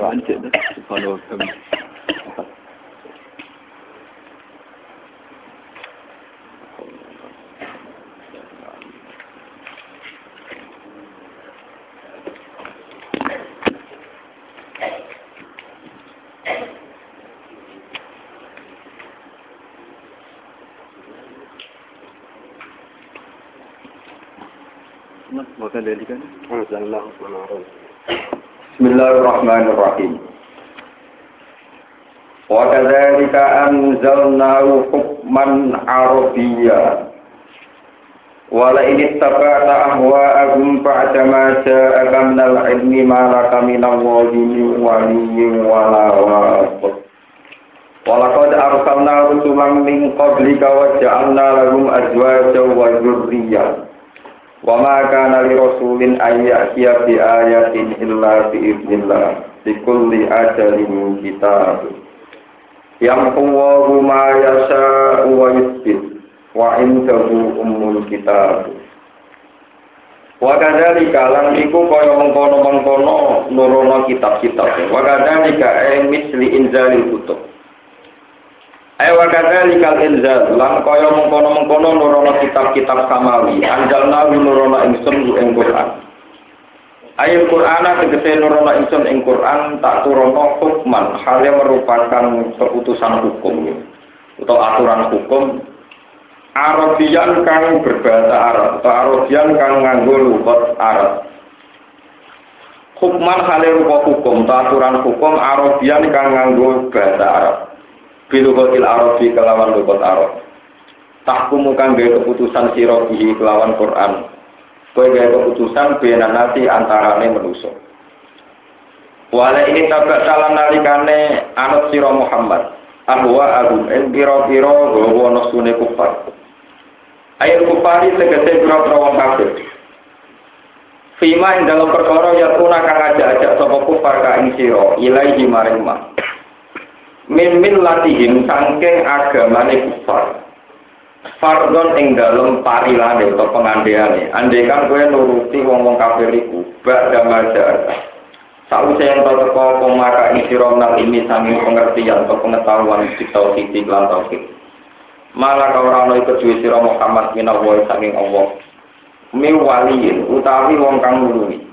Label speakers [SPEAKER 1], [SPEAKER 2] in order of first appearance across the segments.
[SPEAKER 1] Apaan sih? Kalau Maka dari kan?
[SPEAKER 2] Alhamdulillah, Bismillahirrahmanirrahim. Wa kadzalika anzalnahu hukman arabiyya. Wa la in ittaba'ta ahwa'ahum ba'da ma ja'aka minal ilmi ma laka minallahi min waliyyin wa la wasith. Wa laqad arsalna rusulan min qablika wa ja'alna lahum azwajan wa dhurriyyah. Wa ma kana li rasulin ay ya'tiya bi ayatin illa bi idznillah li kulli ajalin kitab. Yamhu Allahu ma yasha'u wa yuthbit wa indahu ummul kitab. Wa kadzalika lan iku kaya mengkono-mengkono nurono kitab-kitab. Wa kadzalika ay misli inzalil kutub. Ayo wakadali kal inzal. Lan kaya mengkono-mengkono nurono kitab-kitab samawi. Anjalna nurono ingsun ku ing Quran. Ayo Quran tegese nurono ingsun ing Quran tak turono hukman. Hal yang merupakan keputusan hukum. Atau aturan hukum. Arabian kang berbahasa Arab. Atau Arabian kang nganggo lugat Arab. Hukman hal rupa hukum. Atau aturan hukum Arabian kang nganggo bahasa Arab bilugotil arabi kelawan lugot arab. Tahkumu kang gaya keputusan bihi kelawan Quran. Kowe gaya keputusan bena nasi antarane menuso wala ini tabak salam nalikane anut siro Muhammad. Ahwa agum en piro gowo nosune kufar. Ayat kufari tegese piro piro wong kafir. Fima ing dalam perkara yatuna kang ajak-ajak sapa kufar ka sira min min latihim sangking agamane kufar fardon ing dalem parilane atau pengandeane. Andekan kowe nuruti wong-wong kafir iku ba'da majar Sausé yang tau teko ing sira ini sanging pengertian atau pengetahuan di tauhid lan tauhid. Malah kau ora ono iku sira Muhammad minawa sanging Allah. Mi utawi wong kang nulungi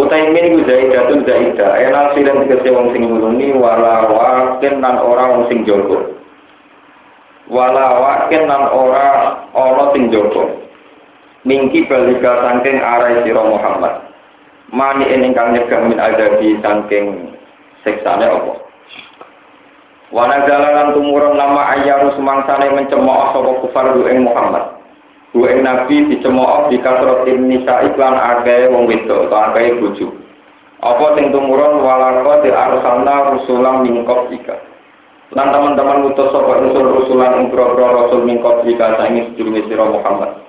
[SPEAKER 2] Utai min iku zaidatun zaida, enal silen tegese wong sing ngulungi wala wakin nan ora wong sing jogo. Wala wakin nan ora ana sing jogo. Mingki balika saking arai sira Muhammad. Mani ingkang nyegah min adabi saking siksane apa. Wana jalanan tumurun nama ayyaru semangsane mencemooh sapa kufar ing Muhammad. Bu ing nabi dicemooh di kasrotin nisa iklan akeh wong wedok atau akeh bojo. Apa sing tumurun walako di arsalna rusulam mingkop jika. Lan teman-teman ngutus sapa usul rusulan ing rasul mingkop jika saingi sedurunge sira Muhammad.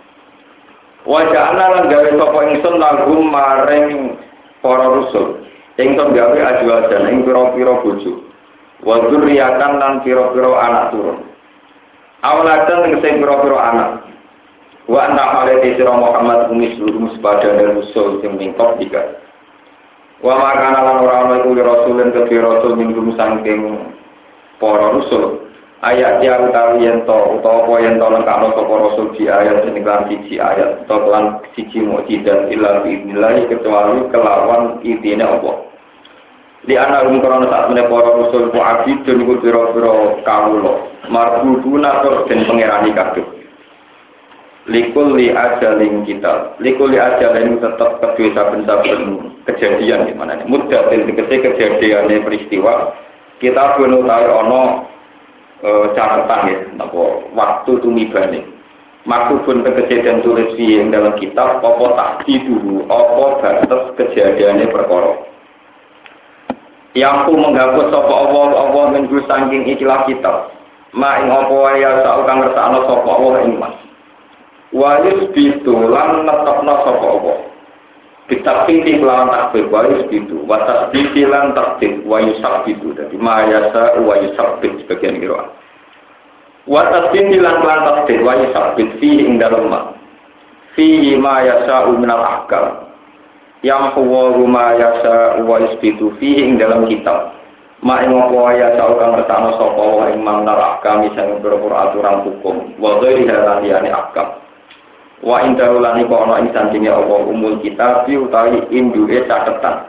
[SPEAKER 2] Wa ja'alna lan gawe sapa ingsun lagum maring para rusul. Ingsun gawe ajwajan ing pira-pira bojo. Wa dzurriyatan lan pira-pira anak turun. Awladan ing sing pira-pira anak. Wa anta hale sira Muhammad umis lurus pada dan usul sing mingkop tiga. Wa makana lan ora ana iku rasulun ke rasul minggum saking para rusul. Ayat ya utawi yen to utawa apa yen to lengkapno sapa rasul di ayat sing kan siji ayat to lan siji mukjizat illa biidznillah kecuali kelawan idine apa. Di anak rum korona saat menepa para rasul ku abdi dan ku pira-pira kawula marbuduna tur den pangerani kabeh likul li ajalin kita. Likul li ajalin tetap kedua saben-saben kejadian di mana mudah dan dikasih kejadian peristiwa. Kita perlu tahu ono e, catatan ya nopo waktu tumibane. Maku pun kejadian tulis yang dalam kitab apa tak dulu apa batas kejadiannya perkara. Yang ku menghapus apa Allah Allah minggu sangking ikilah kitab. Ma ing apa ya sak kang ngersakno sapa Allah ing mas Wayus bitu lan netepno sapa apa. Kitab ini kelawan takbir wayus bitu, watas bitu lan takbir wayus bitu. Jadi mayasa wayus sabit sebagian kira. Watas bitu lan takbir wayus sabit fi ing dalem ma. Fi ma yasa minal ahkam. yang huwa ruma yasa wa isbitu fihi ing dalam kitab ma ing apa ya tau kang ketano sapa wa ing manal kami berpura aturan hukum wa ghairi halani akam wa in daulani ko ana ing sandinge apa umul kitab utawi induke catetan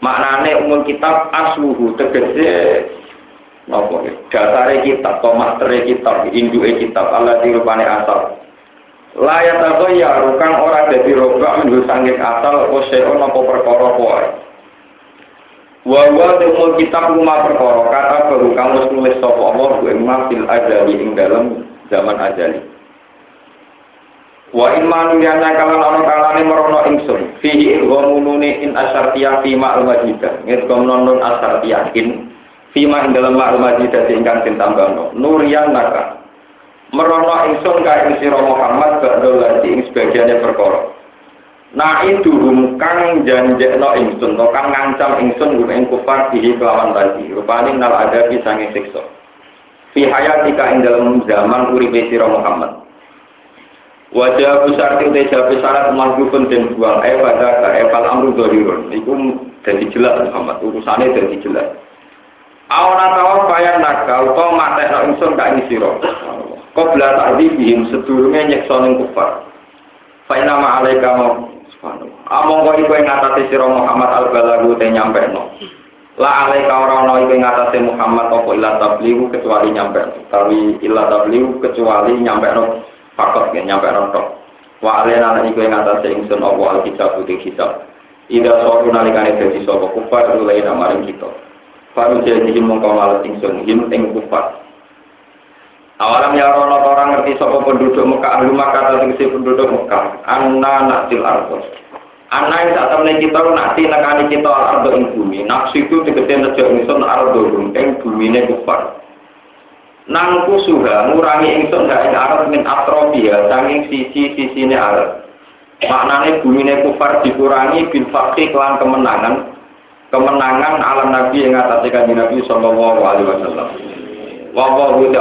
[SPEAKER 2] maknane umul kitab asluhu tegese napa dasare kitab to mastere kitab induke kitab Allah dirupane asal Layat atau ya rukang ora dadi robak minggu sangking asal oseo nopo perkara kuai. Wawa temul kitab rumah perkara kata baru kamu tulis sopo Allah gue mafil ajali ing dalam zaman ajali. Wa in manu yana kalan ana kalane merono ingsun. Fihi ghamununi in asartiya fi ma'al majidah ngit gomnon asartiya in fi ma ing dalam ma'al majidah ingkang ditambahno nuriyan naka merono ingsun ka ing sira Muhammad badhe lati ing sebagiane perkara. Nah itu kang janjekno ingsun to kang ngancam ingsun gum ing kufar dihi kelawan tadi. Rupane nal ada pisange siksa. Fi hayatika ing dalam zaman uripe sira Muhammad Wajah besar kita jawab syarat mahbubun dan buang eh pada ka eval amru dohirun iku jadi jelas Muhammad urusannya jadi jelas Awana tawa bayan naga utawa matekno ingsun ka ing sira Qabla ta'dzibihim sedurunge nyeksa ning kufar. Fa inna ma alaika subhanallah. Among kok iku ing atase sira Muhammad al-balagu te nyampeno. La alaika ora ana iku ing atase Muhammad apa illa tablighu kecuali nyampe. Tapi illa tablighu kecuali nyampeno fakot ya nyampeno tok. Wa alena lan iku ing atase ingsun apa alkitab putih kitab. Ida soru nalikane dadi sapa kufar mulai maring kita. Faru jadi mongko malah ingsun him ing kufar. Awalam ya rono orang ngerti sopo penduduk Mekah ahli Makkah atau penduduk Mekah anna naktil ardo anna yang saat temen kita nakti nekani kita ardo ing bumi nafsu itu tegese nejo ingsun ardo ing bumi ne kufar nangku suha ngurangi ingsun gak ing min atrofia sanging sisi sisi ne arab maknane bumi ne kufar dikurangi bin fakih kelan kemenangan. Kemenangan alam nabi yang atas kanjeng nabi sallallahu alaihi wasallam. Dalem aku ya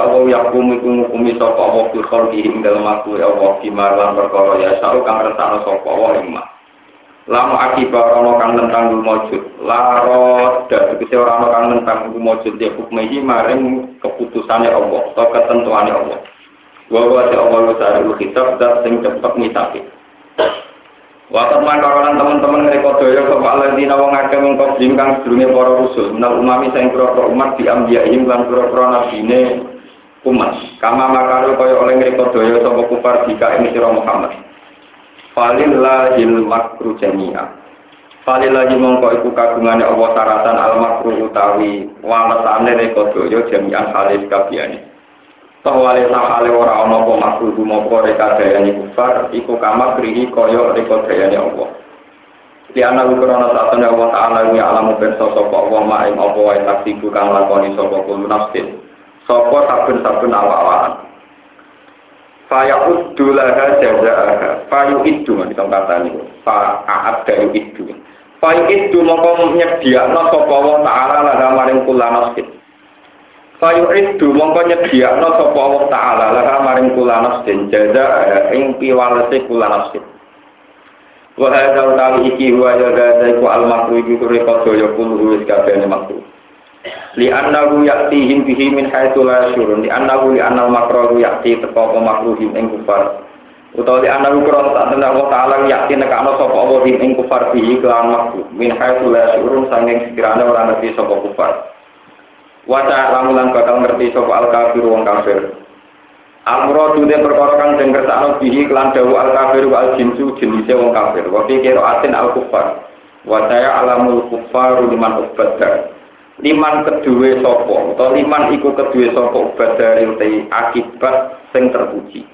[SPEAKER 2] Allah ya kang resana Lamu akibat ana kang nentang mujud. Laro dak tegese ora ana kang nentang mujud ya hukmehi maring keputusane Allah atau ketentuane Allah. Wawa te Allah ta'ala kitab dat sing cepet ngitapi. Wakat mangkaronan teman-teman mereka daya sapa alladzina wong akeh mengkop kang sedurunge para rusul menal umami sing pira umat di ambiyahim lan pira-pira nabine umat. Kama makaru kaya oleh mereka daya sapa kufar jika ini sira Muhammad. Falillahil makru jami'a. Falillahi mongko iku kagungane Allah taratan al makru utawi walesane mereka daya jami'an halis kabiyane. Tawale sakale ora ana apa makruh moko reka dayane kufar iku kama krihi kaya reka dayane Allah. Di ana ukurana satene Allah taala ya alamu perso sapa Allah ma ing apa wae taksiku kang lakoni sapa kulo nafsin. Sapa saben-saben awak-awakan. Faya uddu laha jazaaha. Fayu iddu kita kata niku. Fa aat dayu iddu. Fayu iddu mongko nyediakno sapa Allah taala laha maring kula nafsin. Itu mongko nyediakno sapa Allah taala laha maring kula nafsin jaza ing piwalese kula nafsin. Wa hadza utawi iki wa jaza iku al makru iku rekod ya kullu wis kabehane makru. Li annahu ya'tihim bihi min haitsu la yashurun li annahu li annal makru ya'ti teko apa makruhim ing kufar. Utawa li annahu kron tak Allah taala ya'ti nekakno sapa Allah ing kufar bihi kelawan makru min haitsu la yashurun sanging sekiranya ora ngerti sapa kufar. Waca lamulan bakal ngerti sapa al kafir wong kafir. Amro dude perkara kang den kersakno bihi kelan dawu al kafir wal jinsu jenise wong kafir. Wa fi atin al kufar. Wa alamul kufar liman ubadar. Liman kedue sapa? Utawa liman iku kedue sapa? Ubadar te akibat sing terpuji.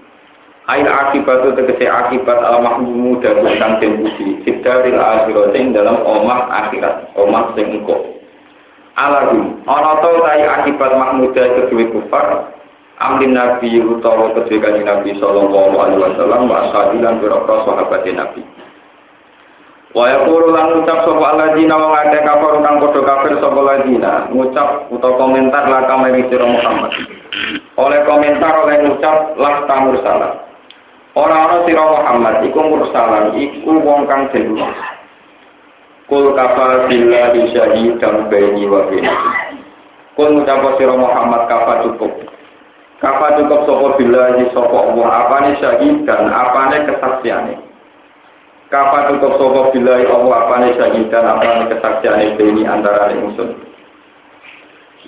[SPEAKER 2] Ail akibat itu tegese akibat al mahmumu dan kang den puji. Sidaril akhirat dalam omah akhirat, omah sing engko alahum ana ta tai akibat mahmudah kedua kufar? Amrin nabi utawa kedua kanjeng nabi sallallahu alaihi wasallam wa ashabi lan pira sahabat nabi Wa yaqulu lan ngucap sapa alladzina wong akeh kafir kang padha kafir sapa alladzina ngucap utawa komentar la kame sira Muhammad oleh komentar oleh ngucap lah tamur salah Orang-orang sira Muhammad iku mursalan iku wong kang den Kul kafa billahi syahidan baini wa bainakum. Kul ngucap sira Muhammad kafa cukup. Kafa cukup sapa billahi sapa Allah apane syahidan apane kesaksiane. Kafa cukup sapa billahi Allah apane syahidan apane kesaksiane baini antara ingsun.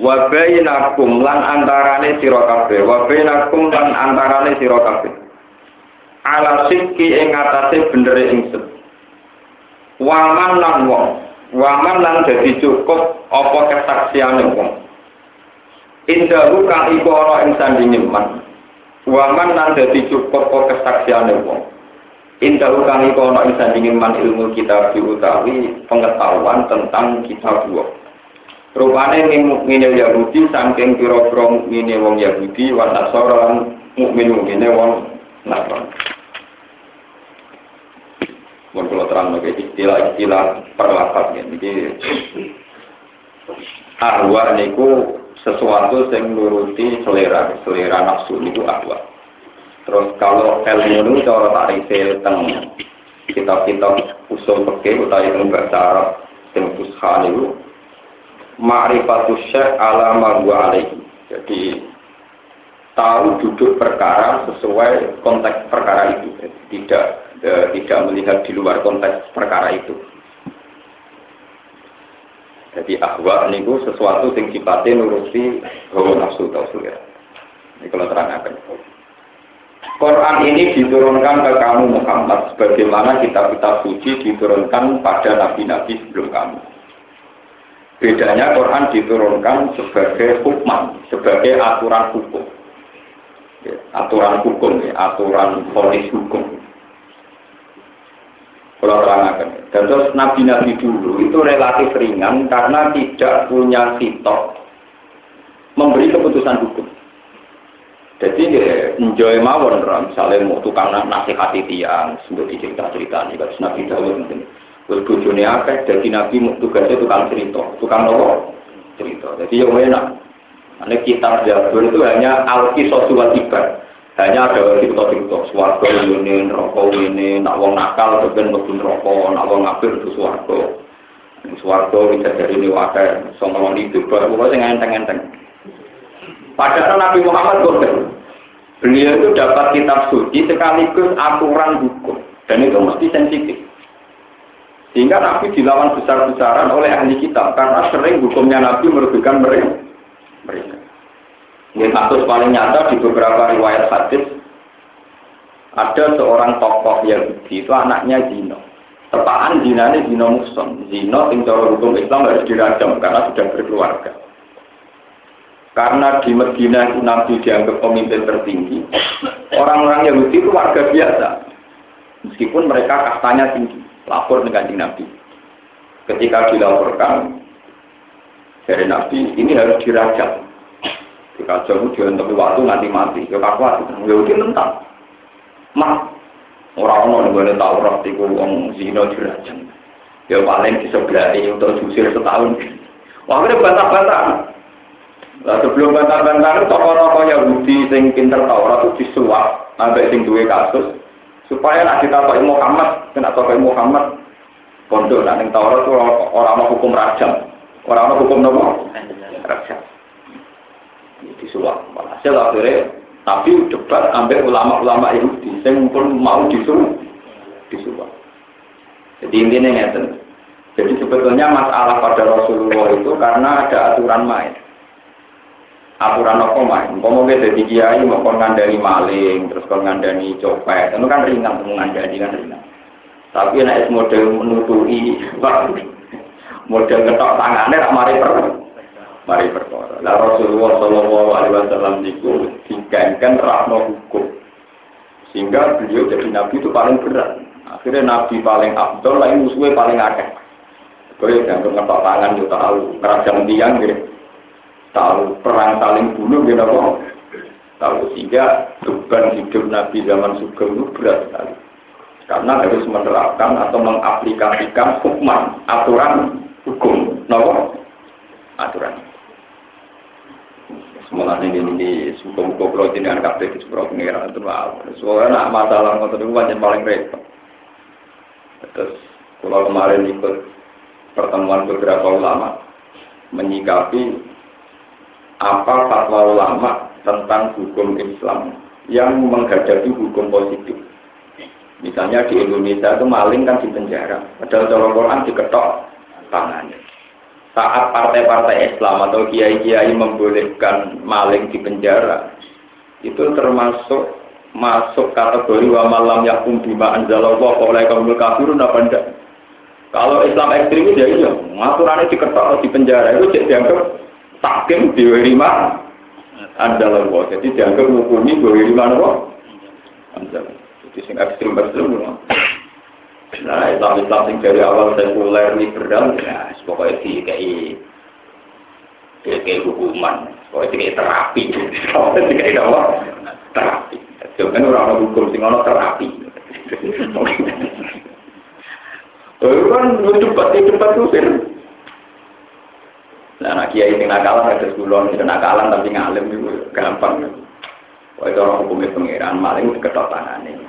[SPEAKER 2] Wa bainakum lan antarane sira kabeh, wa bainakum lan antarane sira kabeh. Ala sikki ing atase bendere ingsun. waman lan wong waman lan dadi cukup apa kesaksiane wong indahu kang iku ana ing sandinge man waman lan dadi cukup apa kesaksiane wong indahu kang iku ana ing sandinge man ilmu kita diutawi pengetahuan tentang kitab dua rupane mukmine Yahudi saking pira-pira mukmine wong Yahudi wa Nasara lan mukmin mukmine wong Nasrani Mun kula terang lagi istilah-istilah perlapat. Jadi arwah niku sesuatu yang nuruti selera, selera nafsu niku arwah. Terus kalau ilmu itu cara tarife teng kitab-kitab usul fikih utawi teng bahasa Arab teng fusha niku ma'rifatus syekh ala ma. Jadi tahu duduk perkara sesuai konteks perkara itu. Tidak e, tidak melihat di luar konteks perkara itu. Jadi ahwa niku sesuatu yang sifatnya nuruti hawa nafsu ya. Ini kalau terangkan. Quran ini diturunkan ke kamu Muhammad sebagaimana kitab-kitab suci diturunkan pada nabi-nabi sebelum kamu. Bedanya Quran diturunkan sebagai hukum, sebagai aturan hukum. Ya, aturan hukum, ya, aturan polis hukum. Kalau terangkan. Dan terus nabi-nabi dulu itu relatif ringan karena tidak punya sitok memberi keputusan hukum. Jadi ya, enjoy mawon, misalnya mau tukang nasihati tiang, sebut cerita cerita nih, kalau nabi Dawud mungkin. Berbujuni apa? Jadi nabi tugasnya tukang cerita, tukang nopo cerita. Jadi yang enak. Karena kitab Jabur itu hanya alkisos tiba hanya ada cerita-cerita suarga ini, rokok ini, nak wong nakal kemudian mlebu rokok, nak wong ngapir itu suarga. Suarga bisa dari ini wakai, sama wong itu, pokoknya yang enteng-enteng. Padahal Nabi Muhammad bodoh. Beliau itu dapat kitab suci sekaligus aturan hukum. Dan itu mesti sensitif. Sehingga Nabi dilawan besar-besaran oleh ahli kitab. Karena sering hukumnya Nabi merugikan mereka. mereka. Ini kasus paling nyata di beberapa riwayat hadis ada seorang tokoh Yahudi itu anaknya Zino. Tepaan Zina ini Zino Muson. Zino yang hukum Islam harus dirajam karena sudah berkeluarga. Karena di Medina itu Nabi dianggap pemimpin tertinggi. Orang-orang Yahudi itu warga biasa. Meskipun mereka kastanya tinggi. Lapor dengan Nabi. Ketika dilaporkan dari Nabi, ini harus dirajam jika jauh jangan tapi waktu nanti mati. Ya kakuat. Ya udah mentang. Mah. Orang-orang yang boleh tahu roh itu orang zina dirajam. Ya paling di sebelah ini untuk jusir setahun. Wah, ini bantah-bantah. Lah sebelum bantah-bantah tokoh-tokoh Yahudi sing pinter Taurat itu disuap sampai sing duwe kasus supaya nak kita pakai Muhammad, kena pakai Muhammad pondok nak ning Taurat itu orang mau hukum rajam. Orang mau hukum nopo? Rajam disuap. Hasil akhirnya tapi debat ambil ulama-ulama Yahudi yang pun mau disuruh disuap. Jadi intinya ngeten. Jadi sebetulnya masalah pada Rasulullah itu karena ada aturan main. Aturan apa main? Mau jadi kiai mau ngandani maling, terus kon ngandani copet, itu kan ringan, mau ngandani kan ringan. Tapi nek model menutupi, model ketok tangannya tak mari per mari perkara. Lah Rasulullah Shallallahu Alaihi Wasallam itu digankan rahmat hukum, sehingga beliau jadi nabi itu paling berat. Akhirnya nabi paling abdul, lain musuhnya paling akeh. Kau yang ngetok tangan juga tahu, kerajaan tiang gitu, tahu perang saling bunuh gitu kok. Tahu sehingga beban hidup nabi zaman sugeng itu berat sekali. Karena harus menerapkan atau mengaplikasikan hukuman, aturan hukum, no? aturan. malah ini ini suka-suka pulau dengan kafe di pulau pengiran itu wow. Soalnya masalah ngotot itu wajan paling repot. Terus kalau kemarin ikut pertemuan beberapa ulama menyikapi apa fatwa ulama tentang hukum Islam yang menghadapi hukum positif. Misalnya di Indonesia itu maling kan di penjara, padahal cara Quran diketok tangannya saat partai-partai Islam atau kiai-kiai membolehkan maling di penjara itu termasuk masuk kategori wa malam yakum bima anzalallah oleh kaum kafirun apa enggak kalau Islam ekstremis ya iya ngaturannya diketok di penjara itu dianggap takim di lima anzalallah jadi dianggap hukumi di lima apa anzalallah jadi sing ekstrim ekstrim Nah, Islam Islam sing dari awal sekuler liberal, ya, pokoknya di kayak kayak hukuman, pokoknya kayak terapi, pokoknya kayak apa? Terapi. Jangan orang hukum sing ono terapi. Oh, kan cepat cepat usir. Nah, anak kiai sing nakalan ada sekulon, itu nakalan tapi ngalim itu gampang. Wah itu orang hukumnya pengiran maling ketok tangan ini.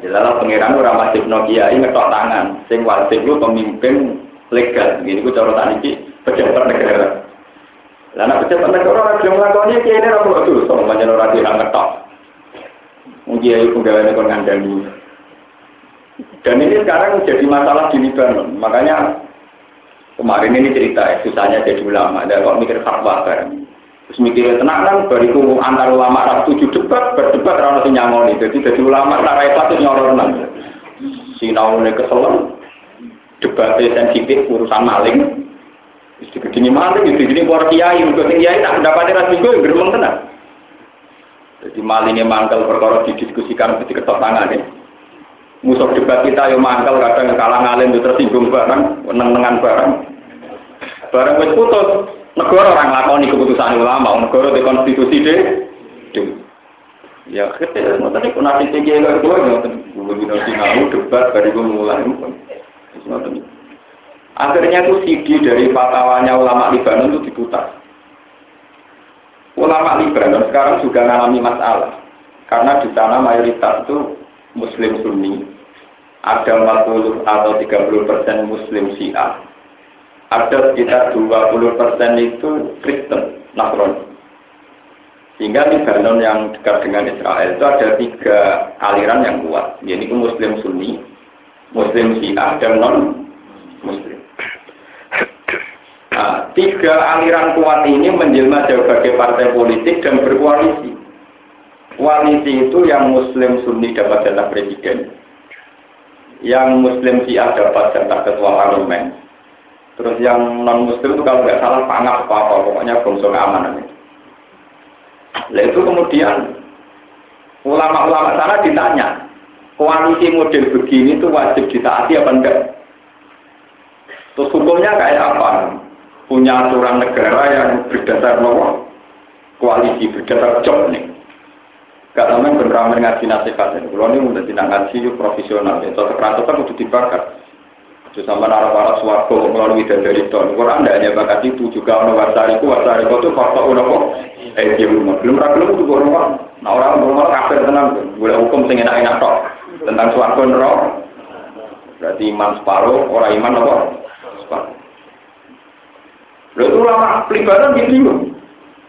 [SPEAKER 2] Jelas pengiran ora wajib no kiai ngetok tangan. Sing wajib lu pemimpin legal. Gini ku cara tadi ki pejabat negara. Lah nek pejabat negara ora gelem nglakoni kiai ini ora perlu dosa, pancen ora dirang ngetok. Mung kiai penggaweane kon ngandani. Dan ini sekarang jadi masalah di Libanon. Makanya kemarin ini cerita ya, susahnya jadi ulama. Ada kok mikir fatwa bareng. Terus mikirnya tenang kan, bariku antar ulama ras tujuh debat, berdebat rana si nyangoni. Jadi jadi ulama repot itu nyoronan. Sinaunya keselan, debatnya sensitif, urusan maling. Jadi begini maling, jadi begini keluar kiai, untuk kiai tak mendapatkan ras juga, geremeng tenang. Jadi malingnya mangkal perkara didiskusikan ketika ketok tangan ya. Musuh debat kita yang mangkal kadang kalah ngalim itu tersinggung barang, meneng-nengan barang. Barang wis putus, negara orang lakoni keputusan ulama, negara di konstitusi deh. Ya, kita mau tadi nanti tinggi gue nggak gue bina sinau debat dari gue mulai Akhirnya tuh CD dari fatwanya ulama Libanon itu diputar. Ulama Libanon sekarang juga mengalami masalah karena di sana mayoritas itu Muslim Sunni, ada 40 atau 30 persen Muslim Syiah, ada sekitar 20 persen itu Kristen, Nasrani. Sehingga Lebanon yang dekat dengan Israel itu ada tiga aliran yang kuat, yaitu Muslim Sunni, Muslim Syiah, dan non-Muslim. Nah, tiga aliran kuat ini menjelma sebagai partai politik dan berkoalisi. Koalisi itu yang Muslim Sunni dapat jatah presiden, yang Muslim Syiah dapat jatah ketua parlemen, terus yang non Muslim itu kalau nggak salah panah apa apa, pokoknya bangsa keamanan. Nah itu kemudian ulama-ulama sana ditanya, koalisi model begini itu wajib ditaati apa enggak? Terus hukumnya kayak apa? punya aturan negara yang berdasar nomor koalisi berdasar job nih. Gak temen beneran ngaji nasihat ini. Kalau ini udah tidak ngaji profesional, itu cocok kan udah dibakar. Itu sama suwargo melalui dari tahun. Quran tidak hanya bakat itu juga ono wasariku wasariku itu fakta udah kok. Eh dia belum belum belum itu orang Nah orang belum kafir tenang. Boleh hukum sing enak-enak tok tentang suwargo nerok. Berarti iman separuh, orang iman apa? Separuh. Lalu ulama pelibatan gitu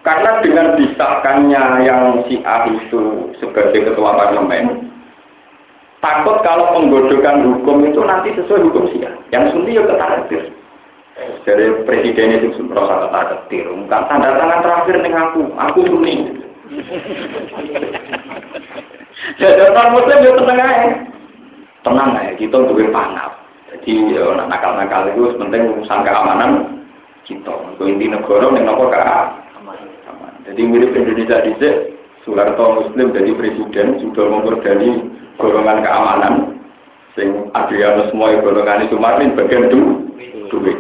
[SPEAKER 2] karena dengan disahkannya yang si A itu sebagai ketua parlemen, takut kalau penggodokan hukum itu nanti sesuai hukum si A. Yang sunni ya ketar Dari presiden itu merasa ketar ketir. Bukan tanda tangan terakhir dengan aku, aku sunni. Jadi orang muslim ya tenang aja. Tenang aja, kita untuk pangap. Jadi ya, nakal-nakal itu penting urusan keamanan kita. Untuk inti negara yang nopo Jadi mirip Indonesia di Soeharto Muslim jadi presiden sudah memperdani golongan keamanan. Sing Adrianus semua golongan itu Martin bagian du, duit.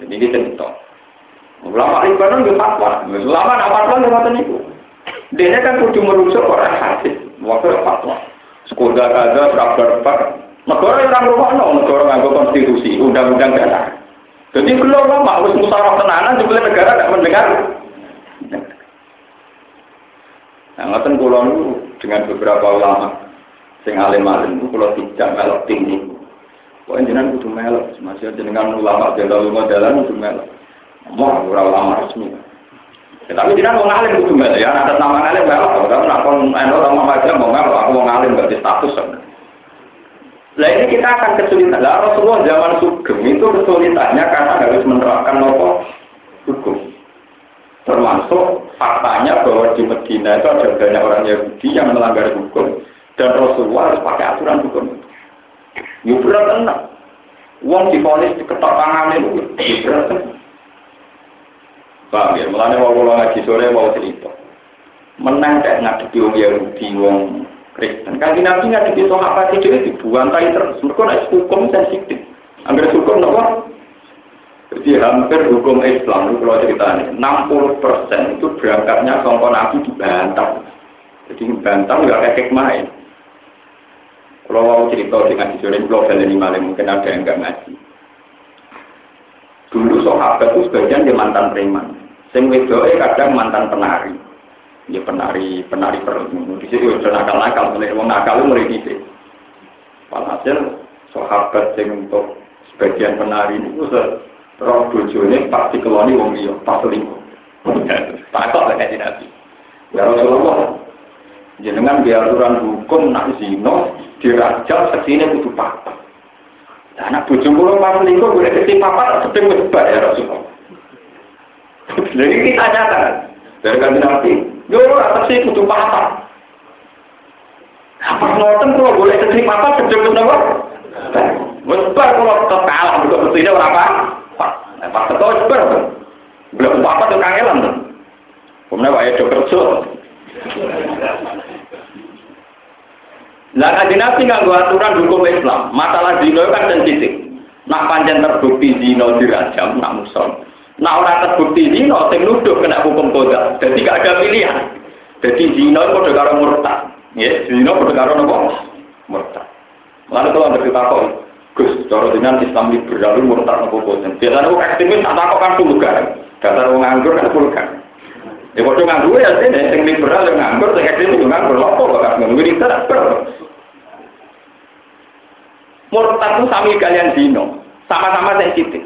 [SPEAKER 2] Jadi ini cerita. Ulama Libanon itu fatwa. Ulama nak fatwa itu ngoten niku. Dia kan kudu merusak orang hadis. Waktu fatwa. Sekolah kaza, kabar pak. Negara yang rumah no, negara nganggo konstitusi, undang-undang dasar. Jadi belum lama, harus musyawarah tenanan, juga negara tidak mendengar. Nah, ngoten kula niku dengan beberapa ulama sing alim-alim niku kula tidak melok tinggi. Kok jenengan kudu melok, masih jenengan ulama jenderal ulama dalan kudu melok. Mau ora ulama resmi. Ya, tapi jenengan wong alim kudu melok ya, ada nama alim melok, tapi aja mau melok aku wong alim berarti status. Lah ini kita akan kesulitan. Lah Rasulullah zaman sugeng itu kesulitannya karena harus menerapkan nopo hukum. Termasuk faktanya bahwa di Medina itu ada banyak orang Yahudi yang melanggar hukum dan Rasulullah harus pakai aturan hukum. Ya berat tenang. Uang diponis diketok tangan itu, berat tenang. Paham ya? Mulanya mau kalau ngaji sore mau cerita. Menang kayak ngadepi wong Yahudi, wong Kristen. Kan Nabi ngadepi sahabat itu dibuang tai terus. Mereka nak hukum sensitif. Angger hukum nopo? Jadi hampir hukum Islam itu kalau ceritanya 60 persen itu berangkatnya kongkon Nabi dibantah. Jadi bantah nggak kayak main. Kalau mau cerita dengan sore kalau kalian malam mungkin ada yang nggak ngaji. Dulu sahabat itu sebagian dia mantan preman. Sing wedoe kadang mantan penari. Ya penari penari perlu. Di situ udah nakal nakal, mulai wong nakal mulai di Walhasil sahabat yang untuk sebagian penari itu roh bojone pasti keloni wong liya pas selingkuh. Takok lek kanjeng Nabi. Ya Rasulullah, jenengan di aturan hukum nak zina dirajal seksine kudu papat. Nah, anak bojo kula pas selingkuh boleh kecil papat sedeng wis ya Rasulullah. Jadi kita nyatakan dari kanjeng Nabi, yo atas sih kudu papat. Apa ngoten kula boleh kecil papat sedeng wis napa? Wis bar kula tetep kalah kok mestine ora apa. Nah, pas teko bar. Belum apa tuh kangelan. Kemudian wae do kerja. Lah kanjeng Nabi nganggo aturan hukum Islam. Masalah zina kan sensitif. Nak panjang terbukti zina dirajam, nak muson. Nak ora terbukti zina, sing nuduh kena hukum kota. Jadi gak ada pilihan. Jadi zina itu padha karo murtad. Ya, zina padha karo napa? Murtad. Lalu kalau ada kita kok, Gus, cara dengan Islam liberal murtad nopo boten. Biasanya aku ekstremis tak kok kan vulgar. Dasar wong nganggur kan vulgar. Ya padha nganggur ya sini, sing liberal yang nganggur, sing ekstremis yang nganggur. Lopo bakal nganggur itu Murtad itu sami kalian zino, sama-sama sensitif.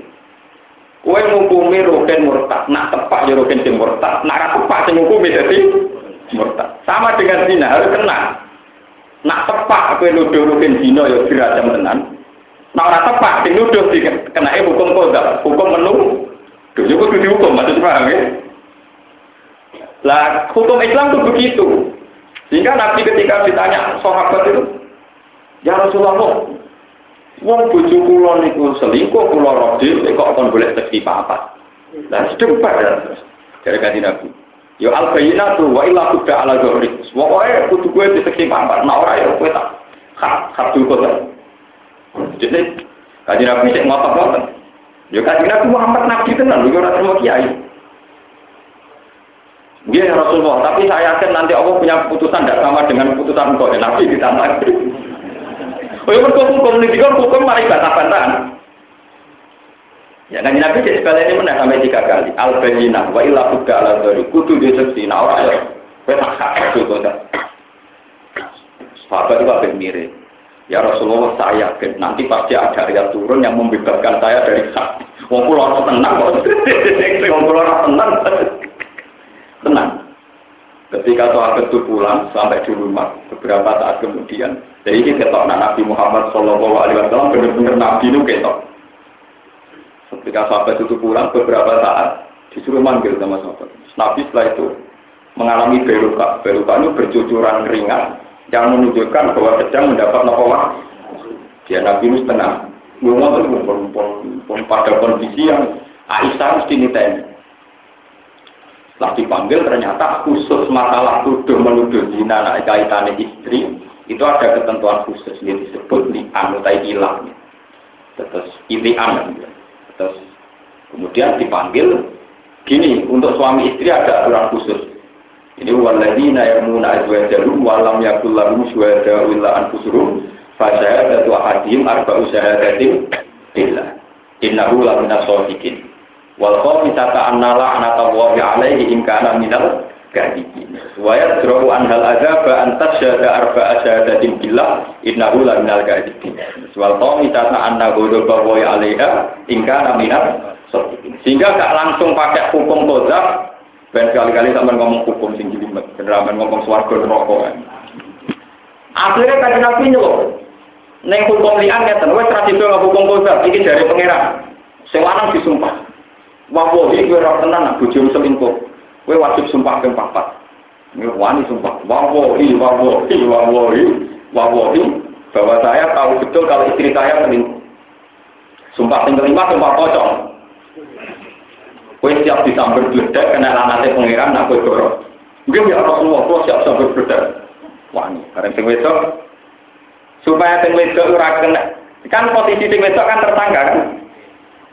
[SPEAKER 2] Kue ngukumi rogen murtad, nak tepak ya rogen sing murtad, nak tepak sing ngukumi jadi murtad. Sama dengan zina harus kena. Nak tepak kue nuduh rogen zino ya dirajam tenan. Nak ora tepak sing nuduh dikenai hukum kodam, hukum menu. Duh, juga kudu dihukum, maksud paham ya? Lah, hukum Islam itu begitu. Sehingga Nabi ketika ditanya sahabat itu, Ya Rasulullah, Wong bojo kula niku selingkuh kula rodil kok kon boleh seksi papat. Lah sedebat ya. Dari kanjeng Nabi. Yo al bayyinatu wa illa kuda ala zuhri. Pokoke kudu kowe diseksi papat, nek ora ya kowe tak hak hak dulu. Jadi kanjeng Nabi sik ngotot-ngotot. Yo kanjeng Nabi Muhammad nabi tenan lho ora terima kiai. Dia ya Rasulullah, tapi saya yakin nanti Allah punya keputusan tidak sama dengan keputusan engkau. Nabi ditambah. Oh, ya hukum komunitas hukum mari bantah-bantahan. Ya kan Nabi cek sekali ini mana sampai tiga kali. Al bayina wa illa buka ala dari kudu di seksi nah orang ya. Kue tak hak itu. Sahabat itu apa mirip. Ya Rasulullah saya yakin nanti pasti ada ayat turun yang membebaskan saya dari hak. Wong kula tenang kok. Wong kula tenang. Tenang. Ketika sahabat itu pulang sampai di rumah beberapa saat kemudian, jadi ini ketok nah, Nabi Muhammad Shallallahu Alaihi Wasallam benar-benar Nabi itu ketok. Ketika sahabat itu pulang beberapa saat disuruh manggil sama sahabat. Nabi setelah itu mengalami beluka. Beluka itu bercucuran ringan yang menunjukkan bahwa sedang mendapat nafkah. Dia Nabi itu tenang. Ngomong itu pada kondisi yang Aisyah mesti niteni. Setelah dipanggil ternyata khusus masalah tuduh menuduh zina anak kaitannya istri itu ada ketentuan khusus yang disebut di anutai ilang. Terus ilian. Terus kemudian dipanggil gini untuk suami istri ada aturan khusus. Ini waladina yarmuna azwajarum walam yakul lahum syuhada illa anfusurum fa syahadatu ahadihim arba'u syahadatin billah. Innahu la minas shadiqin. Wal khamisata anna la'nata Allahi alaihi in kana minal kadibin. Wa yadra'u an hal adzaba an tasyhada arba'a syahadatin billah innahu la minal kadibin. Wal qawmi tata anna ghadaba wa 'alaiha in kana minal shadiqin. Sehingga gak langsung pakai hukum qadzaf ben kali-kali sampean ngomong hukum sing jelimet, beneran ngomong swarga neraka. Akhirnya kan Nabi nyelok. Neng hukum lian ngeten, wis ra dido hukum qadzaf iki dari pangeran. Sing disumpah. Wallahi kowe ora tenan bojomu selingkuh. Kowe wajib sumpah ping papat. Ini wani sumpah. Wallahi, wallahi, wallahi, wallahi bahwa saya tahu betul kalau istri saya selingkuh. Sumpah yang kelima, sumpah pocong. Kowe siap disambar bledek kena lanate pangeran nak kowe dorong. Mungkin ya Rasulullah, kowe siap sambar bledek. Wani, karena sing wedok supaya sing wedok kena kan posisi sing wedok kan tertangga kan.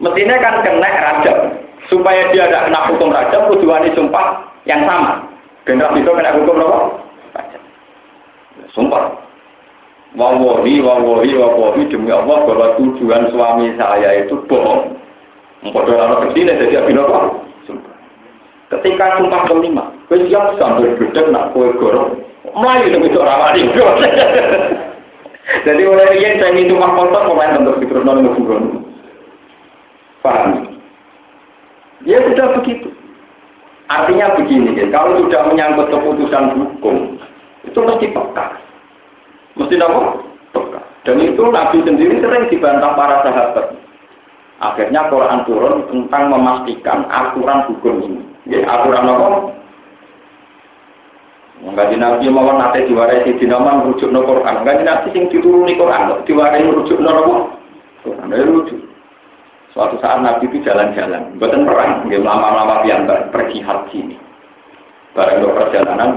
[SPEAKER 2] Mestinya kan kena rajab. Supaya dia tidak kena hukum rajab, tujuannya sumpah yang sama. Generasi itu kena hukum apa? Rajab. Sumpah. Wawahi, wawahi, wawahi, demi Allah bahwa tujuan suami saya itu bohong. Mengkodoh anak kecil, jadi apa? Sumpah. Ketika sumpah kelima, gue siap sambil gedek nak kue gorong. Melayu demi itu rawani. Jadi mulai ini saya minum mah kotor, pemain bentuk terus nol ngeburon. Paham? Ya sudah begitu. Artinya begini, ya, kalau sudah menyangkut keputusan hukum, itu mesti peka. Mesti apa? Peka. Dan itu Nabi sendiri sering dibantah para sahabat. Akhirnya Quran turun tentang memastikan aturan hukum ini. Ya, aturan apa? Enggak Nabi mau nate diwarai di dinama merujuk no Quran. Enggak Nabi sing dituruni Quran, diwarai merujuk no apa? Quran. Ya rujuk. Suatu saat Nabi itu jalan-jalan, bukan perang, dia lama-lama piantar pergi haji ini. Barang perjalanan,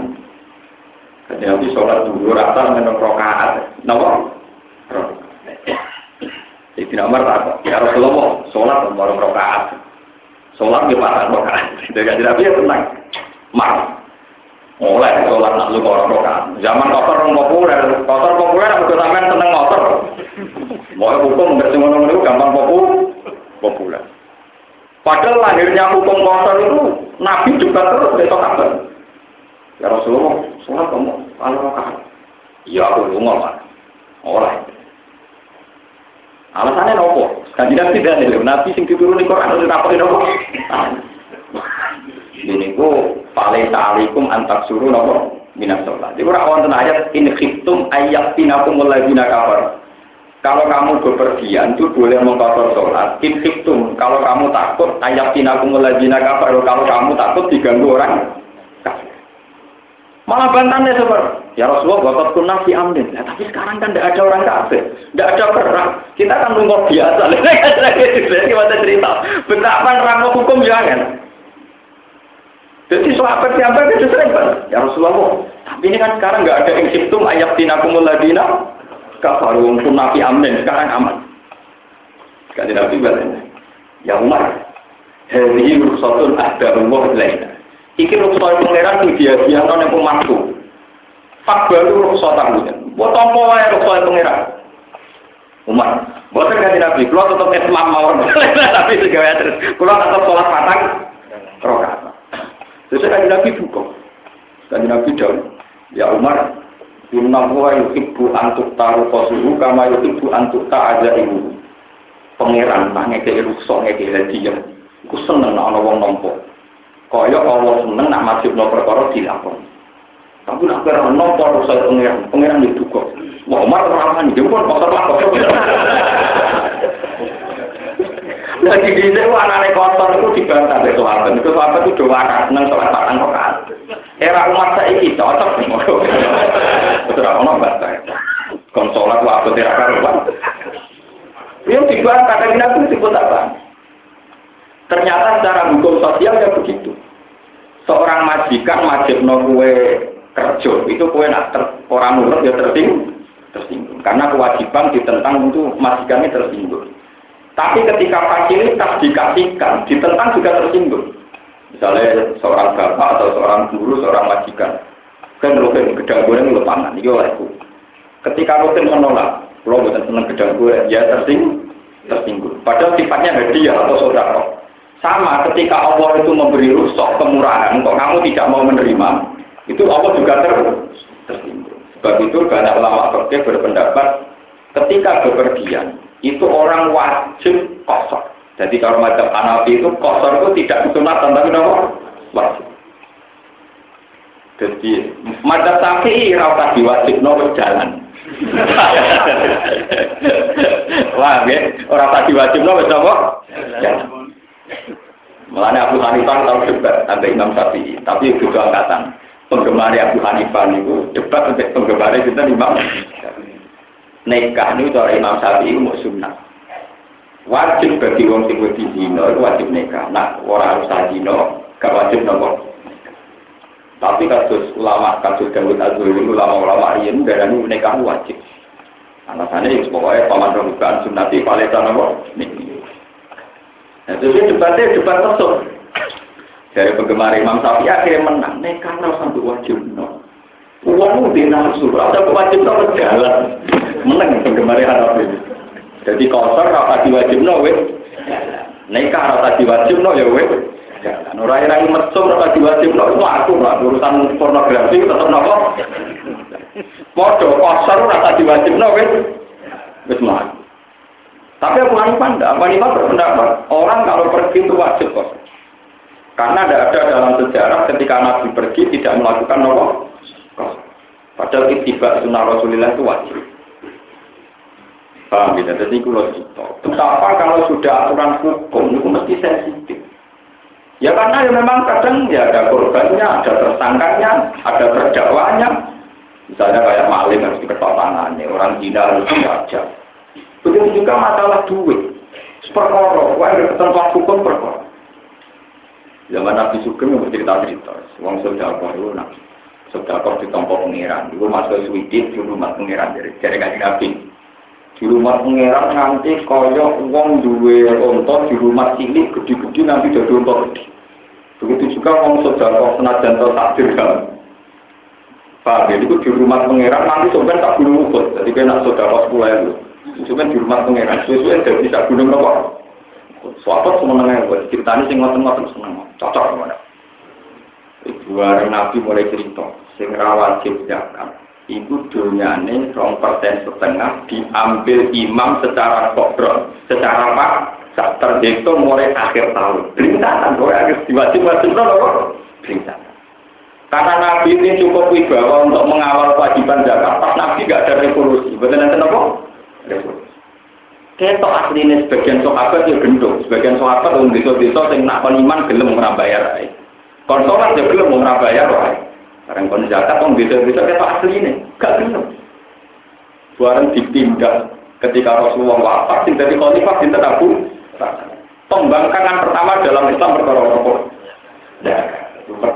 [SPEAKER 2] ketika Nabi sholat dulu rata menurut rokaat, nama? Jadi nomor tak, ya Rasulullah, sholat menurut rokaat, sholat di pasar rokaat. Jadi Nabi ya tenang, marah. Mulai sholat nak lu orang rokaat. Zaman kotor orang populer, kotor populer, aku sampean seneng kotor. Mau hukum nggak semua itu gampang populer. Padahal lahirnya hukum kotor itu Nabi juga terus besok kabar. Ya Rasulullah, sholat kamu kalau rokaat. Iya aku lu ngomong. Orang. Alasannya nopo. Kaji nabi tidak nih. Nabi sing diturun di Quran itu apa nopo? Ini ku paling ta'alikum antak suruh nopo minat sholat. Jadi orang wonten ayat in khiftum ayat tinakum muladzina kafar. Kalau kamu bepergian itu boleh mengkotor sholat. In. Kalau kamu takut ayat tinakum muladzina kafar. Kalau kamu takut diganggu orang. Malah bantannya seperti, ya Rasulullah bapak kunah si amin. Nah, tapi sekarang kan tidak ada orang kafir, tidak ada perang. Kita kan nunggu biasa. Gimana cerita? Betapa nerangno hukum jangan. Jadi sahabat siapa itu sering kan? Ya Rasulullah. Tapi ini kan sekarang nggak ada yang simptom ayat tinakumul ladina kafaru pun nabi amin sekarang aman. Sekali nabi balenya. Ya Umar, hari ini ruksatun ada Allah lainnya. Iki ruksat pangeran sing dia dia non yang pemaksu. Fak baru ruksat aku. Buat apa wae ruksat pangeran? Umar, buatan ganti nabi, kalau tetap Islam mawon, tapi segala terus, kalau tetap sholat patang, rokaat. Terus ganti nabi buka, ganti nabi daun, ya Umar, Inna huwa yuhibbu antuk taru kosuhu kama yuhibbu antuk ta'aja ibu. Pangeran, nah ngeke ruksat, ngeke hadiah. Aku seneng nak wong nompo. Kaya Allah seneng nak majibno perkara dilakoni. Tapi nak kira nompo saya pengiran, pengiran itu kok. Wah, Umar ramah nih, jempol kotor kotor. Lagi di sini anak kotor itu dibantah dari sahabat. Itu sahabat itu doa kan seneng sholat patang rokaat. Era umat saya ini cocok nih, betul apa bantah. Konsolat waktu tidak karuan. Yang dibantah dari nabi disebut apa? Ternyata secara hukum sosial ya begitu. Seorang majikan wajib no kue kerja itu kue nak ter, orang nurut ya tersinggung, tersinggung. Karena kewajiban ditentang untuk majikannya tersinggung. Tapi ketika fasilitas dikasihkan, ditentang juga tersinggung. Misalnya seorang bapak atau seorang guru, seorang majikan, kan rutin gedang goreng lu pangan, itu olehku. Ketika rutin menolak, lo bukan seneng gedang goreng, ya tersinggung, tersinggung. Padahal sifatnya hadiah atau saudara. Sama ketika Allah itu memberi rusok kemurahan, kok kamu tidak mau menerima, itu Allah juga ter tersinggung. Sebab itu banyak ulama fikih berpendapat ketika bepergian itu orang wajib kosor. Jadi kalau macam Hanafi itu kosor itu tidak disunatkan tapi apa? Wajib. Jadi macam sapi rasa diwajib no jalan. Wah, ya, orang tadi wajib no? Jalan. Mulanya Abu Hanifah tahu debat sampai Imam Syafi'i, tapi itu angkatan. Penggemar Abu Hanifah itu debat untuk penggemar kita Imam Nikah ini dari Imam Syafi'i mau sunnah. Wajib bagi wong sing wedi zina wajib nikah. Nah, orang harus zina, gak wajib nopo. Tapi kasus ulama kasus Dawud Azuri ulama-ulama ini darah ini nikah wajib. Alasannya itu pokoknya paman rebukan sunnati paleta nopo. Nah, itu debatnya debat masuk. Dari penggemar Imam Syafi'i akhirnya menang. Nikah harus sampai wajib no. Uang di nafsu, ada wajib no jalan. Menang penggemar Hanafi. Jadi kotor rasa diwajib no wes. Nikah rasa diwajib no ya wes. Nurai rai mesum rasa diwajib no itu aku lah urusan pornografi tetap nopo. Podo kosor rasa diwajib no wes. Wes. Tapi Abu Hanifah enggak. Abu Hanifah berpendapat orang kalau pergi itu wajib kosor. Karena tidak ada dalam sejarah ketika Nabi pergi tidak melakukan nopo. Padahal itibak sunnah Rasulullah itu wajib. Paham ya? Jadi itu. Betapa kalau sudah aturan hukum itu mesti sensitif. Ya karena ya memang kadang ya ada korbannya, ada tersangkanya, ada terdakwanya. Misalnya kayak maling harus diketok tangannya, orang zina harus diajak. Begitu juga masalah duit. Perkara, wah ada ketentuan hukum perkara. Zaman Nabi Sugeng yang cerita-cerita, uang sodako itu nabi. Sodako di tempat pengiran, itu masuk Sweden di rumah pengiran dari dari kaji Nabi. Di rumah pengiran nanti koyok uang duwe onto di rumah cilik gede-gede nanti jadi onto gede. Begitu juga uang sodako senajan atau takdir kan. Pak, jadi itu di rumah pengiran nanti sebenarnya tak gunung ukut. Jadi kena sodako sepuluh Cuma di rumah pengiran, sesuai tidak bisa gunung apa. Suatu semenengah buat ceritanya sing ngoten-ngoten seneng, cocok. Ibu hari Nabi mulai cerita, sing wajib zakat. Ibu dunyane rong persen setengah diambil imam secara kodron, secara apa? Saat terhitung mulai akhir tahun. Berintasan, mulai akhir diwajib wajib apa? Berintasan. Karena Nabi ini cukup wibawa untuk mengawal kewajiban zakat. Pas Nabi gak ada revolusi, betul nanti? Ketok aslinya sebagian sahabat ya gendong, sebagian sahabat orang desa-desa yang nak iman gelem ora bayar ae. Kon salat ya gelem ora bayar ae. Barang kon zakat wong desa-desa ketok asline, gak gelem. Barang ditindak ketika Rasulullah wafat sing dadi khalifah dinten Abu Pembangkangan pertama dalam Islam perkara rokok. Ya,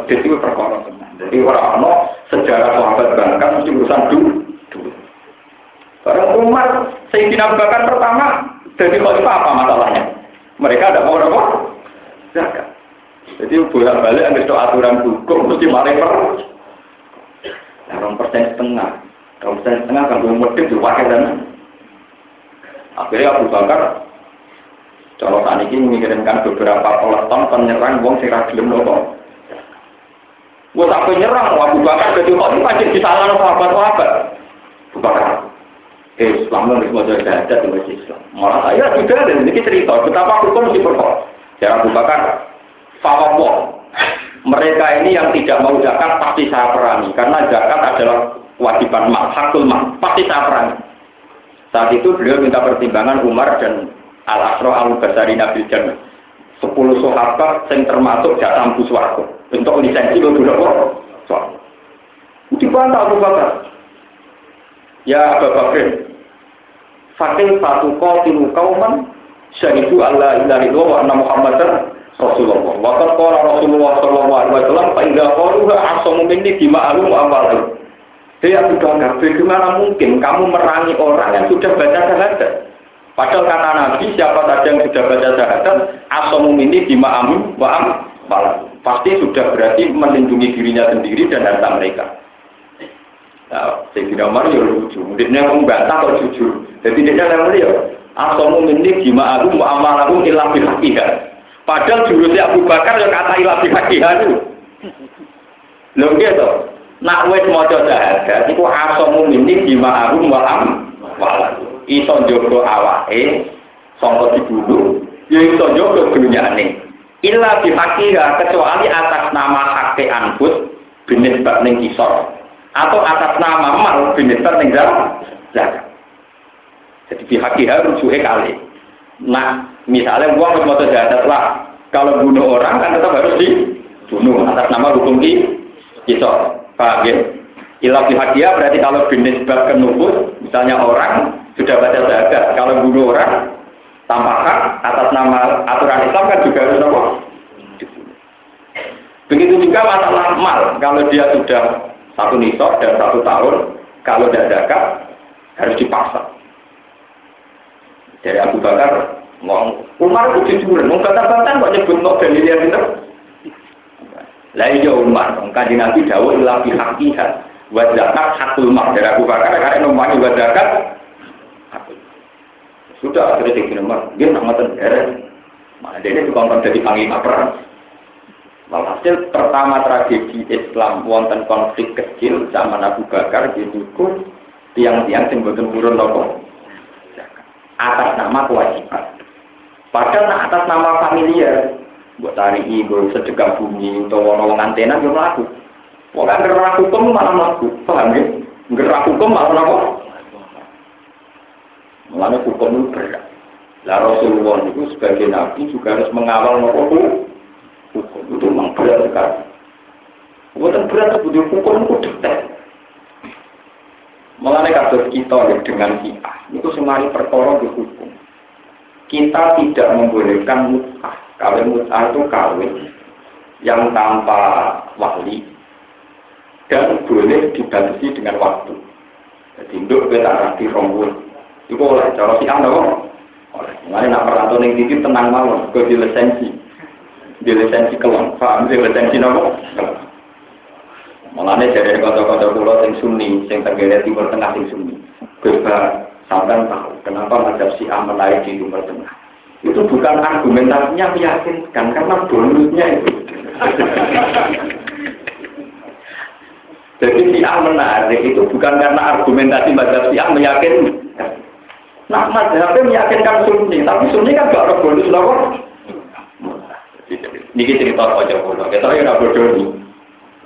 [SPEAKER 2] itu perkara. Jadi orang-orang sejarah sahabat bangkan mesti urusan dulu. Barang Umar, Sayyidina Abu Bakar pertama, jadi khalifah apa masalahnya? Mereka ada mau apa? Zakat. Jadi bolak balik ambil aturan hukum mesti maling per. Nah, persen setengah, rom persen setengah kan belum motif diwakil dan akhirnya Abu Bakar kalau saat ini mengirimkan beberapa peleton penyerang wong sing ra gelem nopo. Wong nyerang Abu Bakar jadi kok ini pasti disalahkan sahabat-sahabat. Abu Bakar eh Islam harus mau jadi ada Islam. Malah saya sudah dan ini cerita betapa hukum mesti berkor. Ya Abu Bakar, Fawawo, mereka ini yang tidak mau zakat pasti saya perangi karena zakat adalah kewajiban mal, hakul mal, pasti saya perangi. Saat itu beliau minta pertimbangan Umar dan Al Asro Al Basari Nabil Jannah. Sepuluh sahabat yang termasuk jatah buswargo untuk lisensi lo dulu kok. Soal. Dibantah Abu Bakar. Ya Abu Bakar, Fakih satu kau tilu kauman syahidu Allah ilaha illallah wa anna Rasulullah. Waqad qala Rasulullah sallallahu alaihi wasallam fa idza qaluha asamu minni dima'alum wa amalu. Dia sudah enggak bagaimana mungkin kamu merangi orang yang sudah baca syahadat? Padahal kata Nabi siapa saja yang sudah baca syahadat asamu minni dima'alum wa amalu. Pasti sudah berarti melindungi dirinya sendiri dan harta mereka. Nah, Sayyidina Umar ya lucu. Dia membantah kok jujur. Jadi dia yang mulia. Asomu minni jima aku mu'amalaku ilah bilhaqiha. Padahal jurusnya Abu Bakar yang kata ilah bihakihan itu. Lho gitu. Nak wis maca syahadat iku asamu minni bima arum wa am wala. Iso njogo awake sangka dibunuh, ya iso njogo dunyane. Illa bihakiha kecuali atas nama hakte anfus binisbat ning kisor atau atas nama mal binisbat ning zakat. Jadi bihakiha rujuke kali. Nah, misalnya uang mau jahat lah. Kalau bunuh orang kan tetap harus dibunuh atas nama hukum di kisah. Paham ya? Ilah bihakia berarti kalau ke nufus, misalnya orang sudah baca jahat. Kalau bunuh orang tanpa atas nama aturan Islam kan juga harus apa? Begitu juga masalah mal, kalau dia sudah satu nisab dan satu tahun, kalau tidak zakat harus dipaksa. Dari Abu Bakar, ngomong, Umar itu jujur, mau kata-kata kok nyebut no dalilnya gitu. Lah iya Umar, kaji Nabi dawuh ila fi haqiqat wa zakat hakul mar dari Abu Bakar karena nomornya wa zakat sudah akhirnya nomor dia nama terjadi mana dia itu konten jadi panglima perang Walhasil pertama tragedi Islam wonten konflik kecil zaman Abu Bakar di hukum tiang-tiang yang boten turun nopo atas nama kewajiban. Padahal atas nama familiar, buat tari ibu sedekah bumi atau wong antena yo mlaku. Wong gerak hukum malah mlaku, paham ya? Gerak hukum malah nopo? Malah hukum berat. Lah Rasulullah itu sebagai nabi juga harus mengawal nopo hukum itu memang berat sekali. Bukan berat butuh hukum itu detail. Mengenai kasus kita dengan kita, itu semari perkara di hukum. Kita tidak membolehkan mut'ah. Kawin mut'ah itu kawin yang tanpa wali dan boleh dibatasi dengan waktu. Jadi untuk kita rapi rombol. Itu oleh cara si anda Oleh. Mengenai nak perantau yang tinggi tenang malam, ke lisensi di lisensi kelon, paham di lisensi nopo? Mulane dari kota-kota pulau sing sunni, sing tenggara timur tengah sing sunni. Coba sampai tahu kenapa mazhab Syiah menaik di timur tengah. Itu bukan argumentasinya meyakinkan karena bonusnya itu. Jadi Syiah menarik itu bukan karena argumentasi mazhab Syiah meyakinkan. Nah, mazhabnya meyakinkan sunni, tapi sunni kan gak ada bonus loh. Niki cerita aja kula. Kita ya ora bodoh.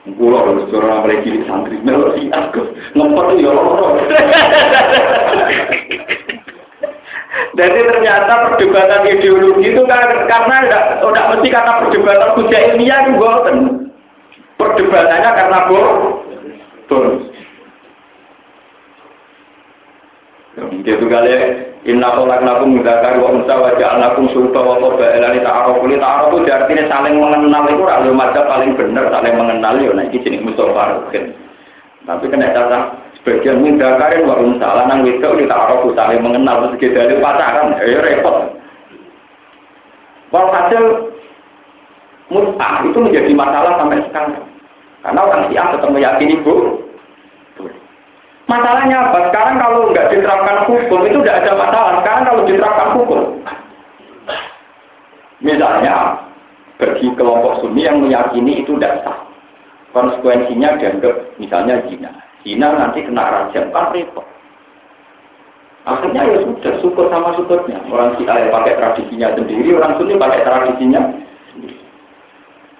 [SPEAKER 2] Kula harus suara mulai cilik santri melo si aku ngempet ya loro. Jadi ternyata perdebatan ideologi itu kan karena tidak udah mesti kata perdebatan kuda ilmiah itu boten. Perdebatannya karena bodoh. Gitu kali Inna khalaqnakum min dzakari wa unsa wa ja'alnakum syu'uban wa qabailan ta'arafu li ta'arafu artinya saling mengenal itu ora yo paling bener saling mengenal yo nek iki jeneng Mustafa Rukin. Tapi kena kata sebagian min dzakari wa unsa lanang wedok li ta'arafu saling mengenal terus gedhe pacaran ya repot. Walhasil mut'ah itu menjadi masalah sampai sekarang. Karena orang Syiah tetap meyakini bu, Masalahnya apa? Sekarang kalau nggak diterapkan hukum itu tidak ada masalah. Sekarang kalau diterapkan hukum, misalnya bagi kelompok Sunni yang meyakini itu tidak sah, konsekuensinya dianggap misalnya zina. Zina nanti kena rajam kan repot. Akhirnya ya sudah syukur sama syukurnya. Orang ayah pakai tradisinya sendiri, orang Sunni pakai tradisinya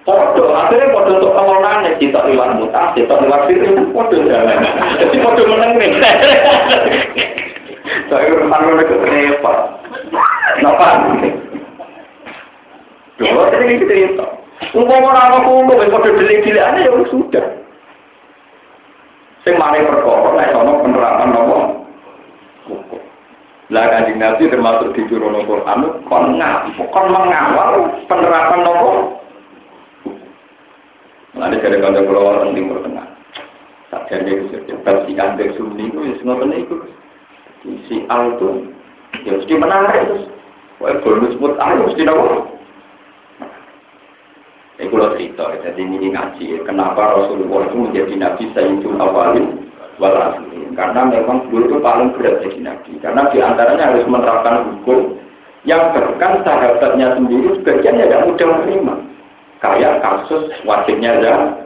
[SPEAKER 2] Podo, akhirnya podo untuk pengelolaan kita lewat mutas, kita lewat itu podo jalan. Jadi podo menang nih. Saya urusan mereka repot. Kenapa? Dua ini cerita. Umpama orang aku mau podo delik-delik ya sudah. Sing mari perkara nek ana penerapan hukum. Lah kanjeng Nabi termasuk di Quran kon ngapuk kon mengawal penerapan nopo Mengenai dari pulau orang timur tengah. Saja dia bisa cepat si kantor sunni ya semua benar itu. Si itu, ya mesti menarik terus. Wah, bonus mut al mesti nawa. Ini kalau cerita, jadi ini ngaji. Kenapa Rasulullah itu menjadi Nabi Sayyidul Awalin wal Karena memang dulu itu paling berat jadi Nabi. Karena di antaranya harus menerapkan hukum Yang bahkan sahabatnya sendiri sebagian ya tidak mudah menerima. Kayak kasus wajibnya zakat.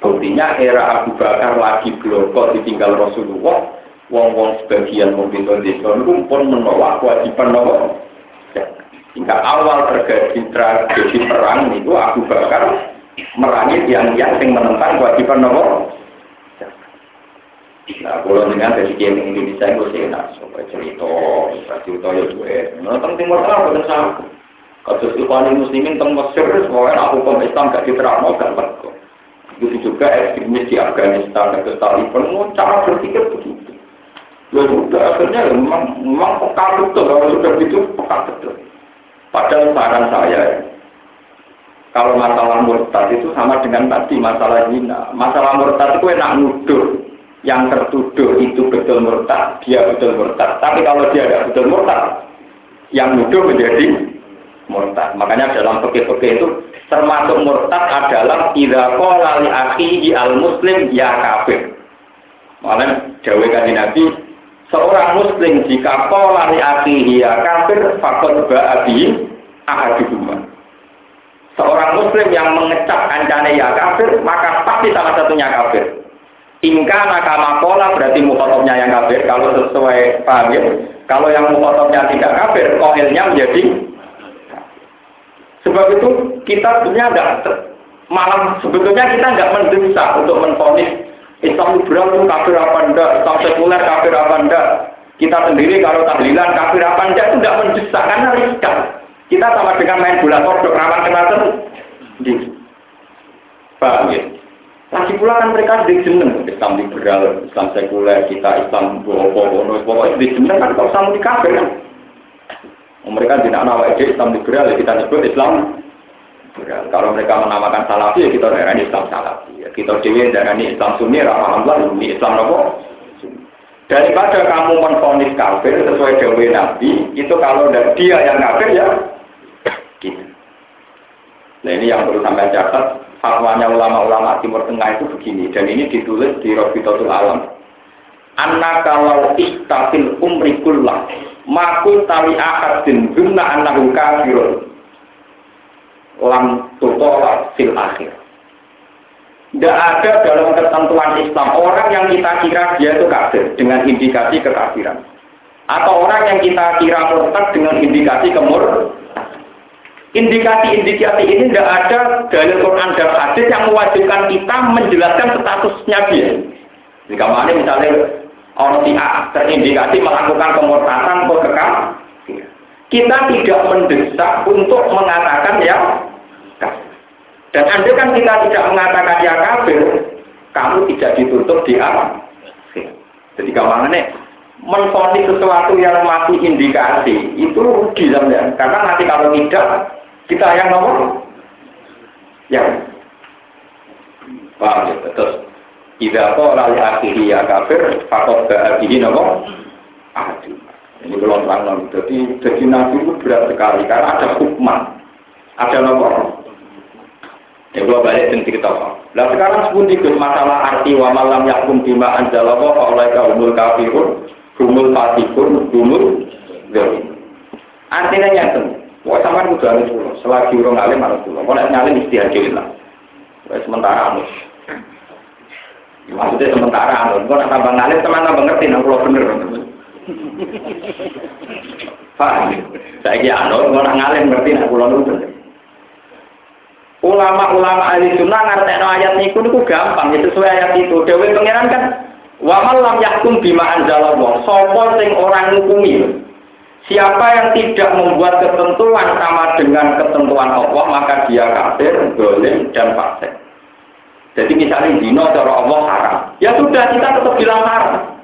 [SPEAKER 2] Buktinya era Abu Bakar lagi bloko ditinggal Rasulullah, wong-wong sebagian pemerintah desa itu pun menolak kewajiban nopo. Hingga awal terjadi tragedi perang itu Abu Bakar merangi yang yang menentang kewajiban nopo. Nah, kalau dengan dari game Indonesia itu sih enak, supaya cerita, cerita ya gue. Nonton Timur Tengah bukan sama. Kasus Ikhwan Muslimin teng Mesir, semuanya aku hukum Islam gak diterapkan, gak berkok. Begitu juga ekstremis di Afghanistan Taliban, mau cara berpikir begitu. Ya sudah, akhirnya ya memang, memang peka betul, kalau sudah begitu peka betul. Padahal saran saya, kalau masalah murtad itu sama dengan tadi masalah zina. Masalah murtad itu enak nuduh. Yang tertuduh itu betul murtad, dia betul murtad. Tapi kalau dia tidak betul murtad, yang nuduh menjadi murtad. Makanya dalam fikih-fikih itu termasuk murtad adalah idza qala li akhihi al muslim ya kafir. Malah jawa kanjeng Nabi seorang muslim jika qala li akhihi ya kafir faqad ba'a bi ahaduhuma. Seorang muslim yang mengecap kancane ya kafir maka pasti salah satunya kafir. Ingka nakama kola berarti mukhotobnya yang kafir. Kalau sesuai paham ya. Kalau yang mukhotobnya tidak kafir, kohilnya menjadi Sebab itu kita sebenarnya enggak malam sebetulnya kita nggak mendesak untuk menfonis Islam liberal itu kafir apa enggak, Islam sekuler kafir apa enggak. Kita sendiri kalau tahlilan kafir apa enggak itu enggak mendesak karena riskan. Kita sama dengan main bola kodok rawan kena di Paham ya? Lagi pula kan mereka di jeneng Islam liberal, Islam sekuler, kita Islam bohong, pokoknya di jeneng kan kalau sama di kafir kan. Mereka tidak nama Islam liberal, ya kita sebut Islam liberal. Kalau mereka menamakan salafi, ya kita darah Islam salafi. Ya, kita dewi darah Islam sunni, alhamdulillah, ini Islam apa? Daripada kamu menfonis kafir sesuai dewi Nabi, itu kalau dia yang kafir ya, gitu. Nah ini yang perlu sampai catat, fatwanya ulama-ulama Timur Tengah itu begini, dan ini ditulis di Robitotul Alam. Anak kalau istafil umrikullah makul tali akadin guna anahu kafirun lam tutola fil akhir. Tidak ada dalam ketentuan Islam orang yang kita kira dia itu kafir dengan indikasi kekafiran. Atau orang yang kita kira murtad dengan indikasi kemur. Indikasi-indikasi ini tidak ada dalil Quran dan hadis yang mewajibkan kita menjelaskan statusnya dia. Jika mana misalnya orang si A terindikasi melakukan pemurtadan atau kita tidak mendesak untuk mengatakan ya. Dan anda kan kita tidak mengatakan ya kafir, kamu tidak ditutup di alam. Jadi nih menfonis sesuatu yang masih indikasi itu rugi sebenarnya. Karena nanti kalau tidak kita yang nomor yang paham ya terus Ida kok lali akhiri ya kafir, fakot ke akhiri nopo. Aduh, ini belum terang Jadi, jadi nabi itu berat sekali karena ada hukman, ada nopo. Ya gua balik dan cerita Nah sekarang sepun ikut masalah arti wa malam yakum bima anjalawa oleh kaumul kafirun, humul fatikun, humul zalim. Artinya nyata. Wah sama kudu harus Selagi orang alim harus pulau. Kalau ngalim istihadir lah. Sementara harus. Maksudnya sementara, anu, kok nak tambah ngalir, teman tambah ngerti, nang pulau bener. Paham? Saya kira anu, kok nak ngalir ngerti, nang pulau bener. Ulama-ulama ahli sunnah ngerti ayat niku niku gampang, itu sesuai ayat itu. Dewi pangeran kan, wa malam yakum bima anzalallah. Sopo sing orang ngukumi. Siapa yang tidak membuat ketentuan sama dengan ketentuan Allah, maka dia kafir, boleh, dan fasik. Jadi misalnya dino cara Allah haram, ya sudah kita tetap bilang haram.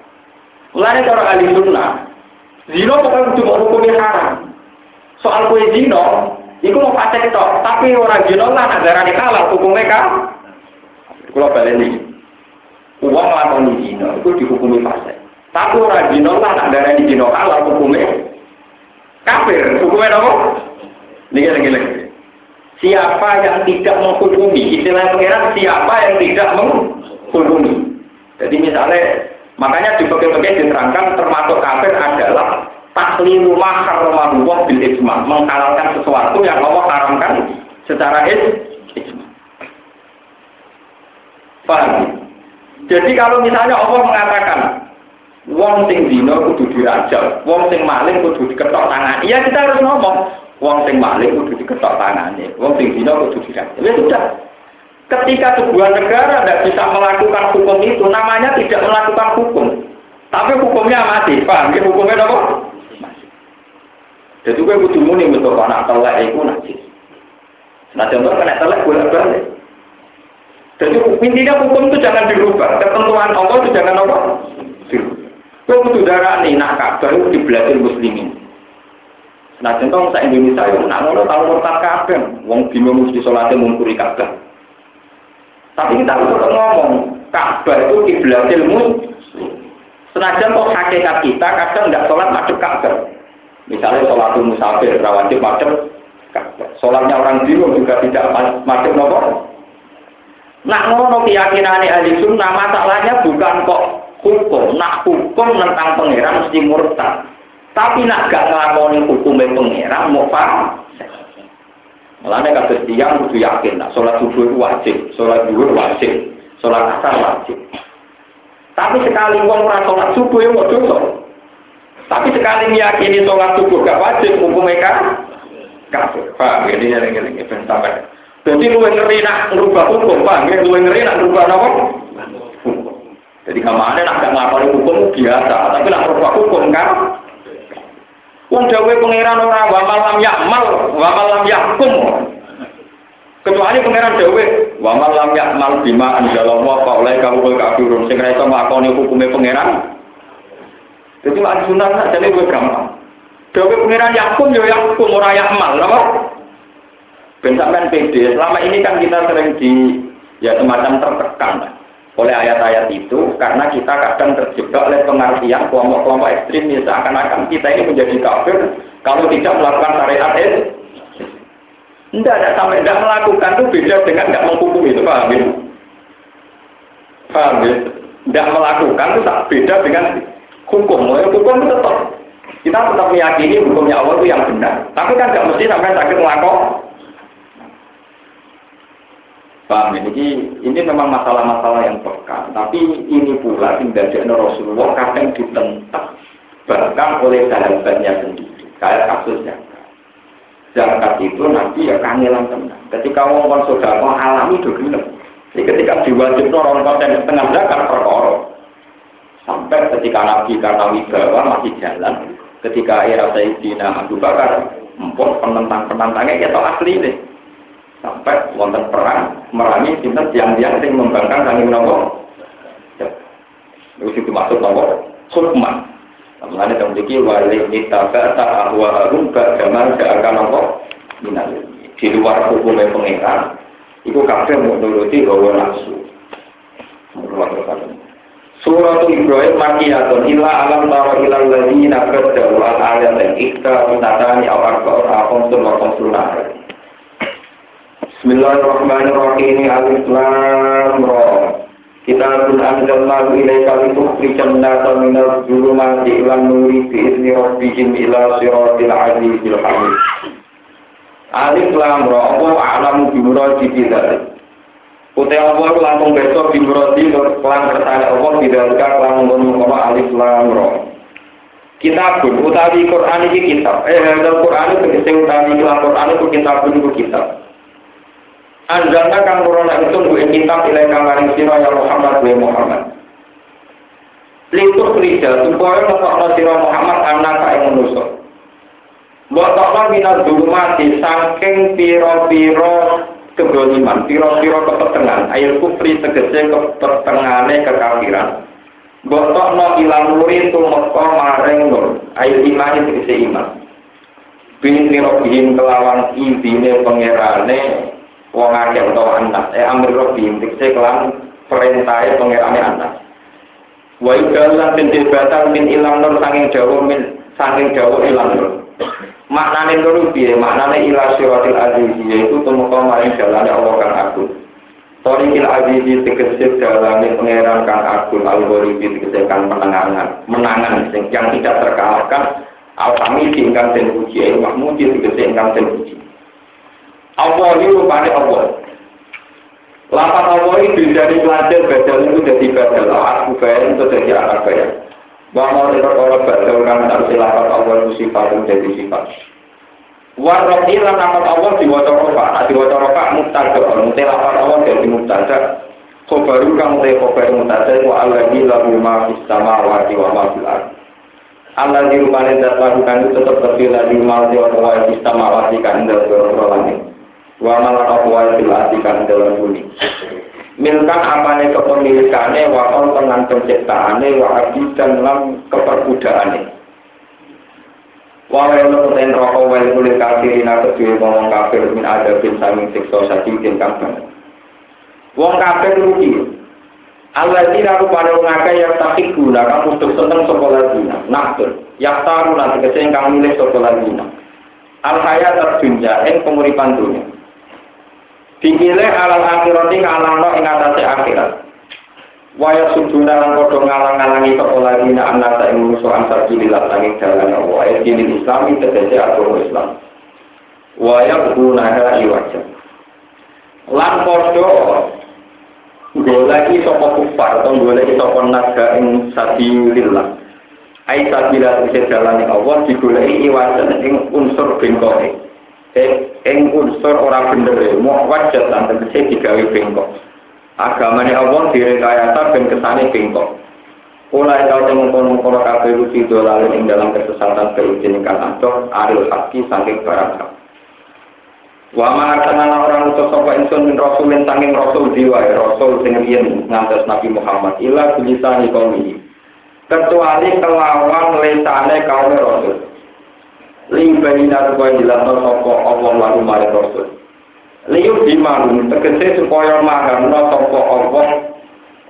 [SPEAKER 2] Mulai cara ahli sunnah, zino pokoknya cuma hukumnya haram. Soal kue zino, itu mau fasik tok, tapi orang zino lah negara kalah hukumnya kan. Kalau balik ini, uang lakoni zino itu dihukumi fasik. Tapi orang zino lah negara di zino kalah hukumnya kafir, hukumnya apa? Ini lagi-lagi. Siapa yang tidak menghukumi, istilah pengiran siapa yang tidak menghukumi. Jadi misalnya, makanya di bagian-bagian diterangkan termasuk kafir adalah tak tahlilu ma harrama bil ijma, menghalalkan sesuatu yang Allah haramkan secara ijma. Paham? Jadi kalau misalnya Allah mengatakan wong sing dino kudu dirajam, wong sing maling kudu diketok tangan. Iya kita harus ngomong, wong sing maling kudu diketok tangannya, wong sing dino kudu dirajam. Ya sudah. Ketika sebuah negara tidak bisa melakukan hukum itu, namanya tidak melakukan hukum. Tapi hukumnya mati, paham? Ya, hukumnya apa? Masih. Jadi gue kudu muni untuk anak telek itu najis. Nah contoh kena telek bolak balik. Jadi intinya hukum itu jangan dirubah. Ketentuan Allah itu jangan apa? Dirubah. Gue darah nih, nak kabar itu dibelajar muslimin. Nah contoh saya Indonesia yang nak ngono tahu murtad kabeh, wong bingung mesti sholatnya mungkuri kabeh. Tapi kita harus ngomong, Ka'bah itu kiblat ilmu. Senajan kok hakikat kita kadang nggak sholat madep Ka'bah. Misalnya sholat musafir, rawatib Ka'bah. Sholatnya orang bingung juga tidak madep nopo. Nak ngono keyakinan ahli sunnah masalahnya bukan kok hukum, nak hukum tentang pangeran mesti murtad. Tapi nak gak ngelakoni hukumnya pangeran mau paham. Mulane kabeh tiyang kudu yakin, nah, sholat subuh itu wajib, sholat duhur wajib, sholat asar wajib. Tapi sekali wong ora sholat subuh ya dosa. Tapi sekali meyakini sholat subuh gak wajib, hukumnya kan kafir. Paham ini yang ini ben sampai. Jadi lu ngeri nak merubah hukum, paham? Lu ngeri nak merubah apa? Jadi ke mana nak gak ngelakoni hukum biasa, tapi nak merubah hukum kan Wong dawe pangeran ora wa malam yakmal, wa malam yakum. Kecuali pangeran dawe wa malam yakmal bima anzalallah fa oleh kamu kafirun sing ora iso nglakoni hukume pangeran. Jadi lagi sunat sak jane gue gampang. Dawe pangeran yakum yo yakum ora yakmal, apa? Ben sampean PD, selama ini kan kita sering di ya semacam tertekan oleh ayat-ayat itu karena kita kadang terjebak oleh pengertian kelompok-kelompok ekstrim seakan-akan kita ini menjadi kafir kalau tidak melakukan syariat itu tidak ada sampai tidak melakukan itu beda dengan tidak menghukum itu paham ya? paham ya? tidak melakukan itu tak beda dengan hukum. Hukum itu tetap. Kita tetap meyakini hukumnya Allah itu yang benar. Tapi kan tidak mesti sampai sakit melakukan Paham ya? Jadi ini memang masalah-masalah yang peka. Tapi ini pula tidak ada Rasulullah kadang ditentang bahkan oleh sahabatnya sendiri. Kayak kasusnya. Zakat itu nanti ya kangelan tenang. Ketika orang sudah alami itu. Jadi ketika diwajib orang konten setengah zakat perkara. Sampai ketika Nabi karena wibawa masih jalan. Ketika era Sayyidina Abu Bakar, empun penentang-penentangnya ya tahu asli deh sampai wonten perang merangi sinten tiang-tiang yang membangkang kami terus itu masuk nopo hukman Mengenai yang memiliki wali kita kata ahwa harum bagaimana akan nopo minal di luar hukum yang pengiran itu kafe menuruti bahwa nafsu. Surat Ibrahim makiyatun illa alam tara ilal ladina qaddaru al ayat yang ikta minatani awar ka'ur akom sunwa konsulnah Bismillahirrahmanirrahim. Alif Lam Ra. Kitabun anzalnahu ilaika litukhrijan nasa minal zulumati ilan nuri biizni rabbihim ila siratil azizil hamid. Alif Lam Ra. Allah a'lamu bimuradi bidzalik. Utai Allah langsung besok bimuradi kelan bertanya Allah bidzalika kelan ngono Alif Lam Ra. Kitabun utawi Quran iki kitab. Eh, Quran itu utawi Quran itu kitabun itu kitab. Anjalna kang nurono itu duwe kitab ilai kang maring ya Muhammad wa Muhammad. Litur kerja supaya ngetokno sira Muhammad anak ing manusa. Mbok tokno minal mati saking pira-pira kegoliman, pira-pira kepetengan, air kufri tegese kepetengane kekafiran. Mbok tokno ilang nuri tumeka maring nur, air iman tegese iman. Bin bihim kelawan izine pangerane wong akeh utawa anak eh amir robi dikse kelan perintah pengerane anak wa idalan bin tibatan min ilang nur sanging dawa min sanging dawa ilang nur. Maknane nur piye maknane ila siratil aziz yaitu tumeka maring dalane Allah kang agung. Torikil azizi tegese dalane pangeran kang agung al-ghoribi tegese kang menangan menangan yang tidak terkalahkan al Al-Hamid ingkang den puji, Mahmud tegese ingkang den puji. Allah ini rupanya Allah. Lapat Allah ini dari pelajar badal itu jadi badal. Aku bayar itu jadi anak bayar. Bahwa mau perkara badal kan harus lapat Allah itu sifat itu jadi sifat. Warrofi lan lapat Allah diwaca rofa. Nah diwaca rofa mubtada. Mutai lapat Allah jadi mubtada. Khobaru kang mutai khobar mubtada. Wa alladhi lahu ma fis samawati wa ma fil ardi. Allah di rumah dat lakukan itu tetap terpilih di rumah di orang fis samawati kan dalam langit wa malaka wa kan dalam bumi milkan apane kepemilikannya wa on tenan penciptaane wa abdi dan lam keperbudaane. Wa wa lo ten roko wa kulit kafirin dhewe ngomong kafir min ada bin saming siksa sadidin kang wong kafir rugi. Allah tidak pada mengakai yang takik guna, kamu untuk seneng sekolah dina, naktur, yang taruh nanti kesehingga kang milik sekolah dina. Al-hayat terjunja, yang penguripan dunia. Dikile alal akhirati ngalangno ing atase akhirat. Waya suduna lan padha ngalang-alangi kepala dina anasa ing musuh ansar jililah langit dalan Allah. Ayat dini Islami tegese agama Islam. Waya gunaha iwaja. Lan padha goleki sapa kufar atau goleki sapa naga ing sabilillah. Ai sabila tegese dalane Allah digoleki iwaja ing unsur bengkoke ing unsur ora bener mau wajah lan tegese digawe bengkok agamane Allah direkayasa ben kesane bengkok Mulai kau temu kono kono kafe rusi dolal ing dalam kesesatan kerucin kan adoh aril haki saking barang hak. Wa ma orang utus sapa insun min rasulin saking rasul jiwa rasul sing riyen Nabi Muhammad ila bilisani kaum ini. Kecuali kelawan lesane kaum rasul limbaina supaya jelasno sapa Allah lalu maring Rasul. Liyu dimangun tegese supaya mahamno sapa Allah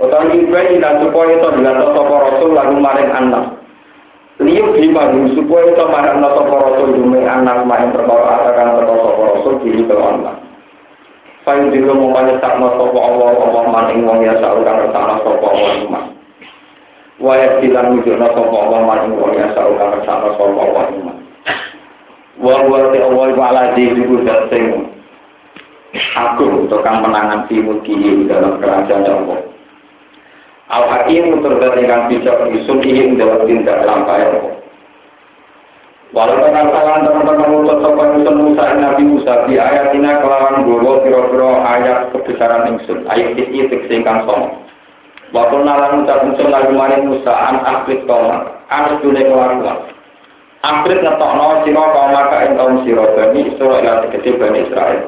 [SPEAKER 2] utawa limbaina supaya to jelasno sapa Rasul lalu maring anak. Liyu dimangun supaya to mahamno sapa Rasul dume anak maring perkara akan teko sapa Rasul diri kelawan Allah. Fayu dilo mongkanya sakno Allah Allah maning wong ya saukan resana sapa Allah iman. Waya silang wujudna sapa Allah maning wong ya saukan resana sapa Allah iman. Wa wa te Allah wa ala iku sing agung tukang menangan timur kiri dalam kerajaan Allah. Al Hakim ingkang bijak isun ini dalam tindak lampai Allah. Walau dengan salam teman-teman utus sopan isun Musa Nabi Musa di ayat ini kelawan golo piro-piro ayat kebesaran ingsun ayat isi teksingkang song. Waktu nalan ucap ingsun lagi maring Musa an akrit tolak an dunia kelakuan. Amrit ngetokno sira kaum maka ing kaum sira bani Israil tegese bani Israil.